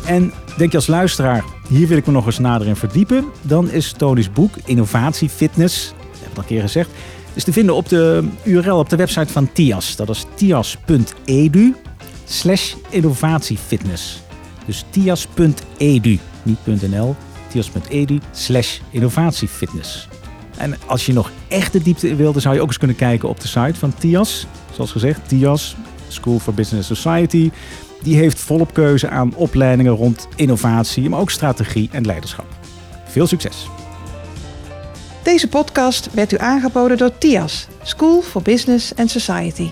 En denk je als luisteraar, hier wil ik me nog eens nader in verdiepen, dan is Tony's boek Innovatie Fitness, dat heb ik al een keer gezegd, is te vinden op de URL op de website van TIAS. Dat is tias.edu slash innovatiefitness. Dus tias.edu, niet .nl, tias.edu slash innovatiefitness. En als je nog echt de diepte in wil, dan zou je ook eens kunnen kijken op de site van TIAS. Zoals gezegd, TIAS, School for Business Society. Die heeft volop keuze aan opleidingen rond innovatie, maar ook strategie en leiderschap. Veel succes! Deze podcast werd u aangeboden door TIAS, School for Business and Society.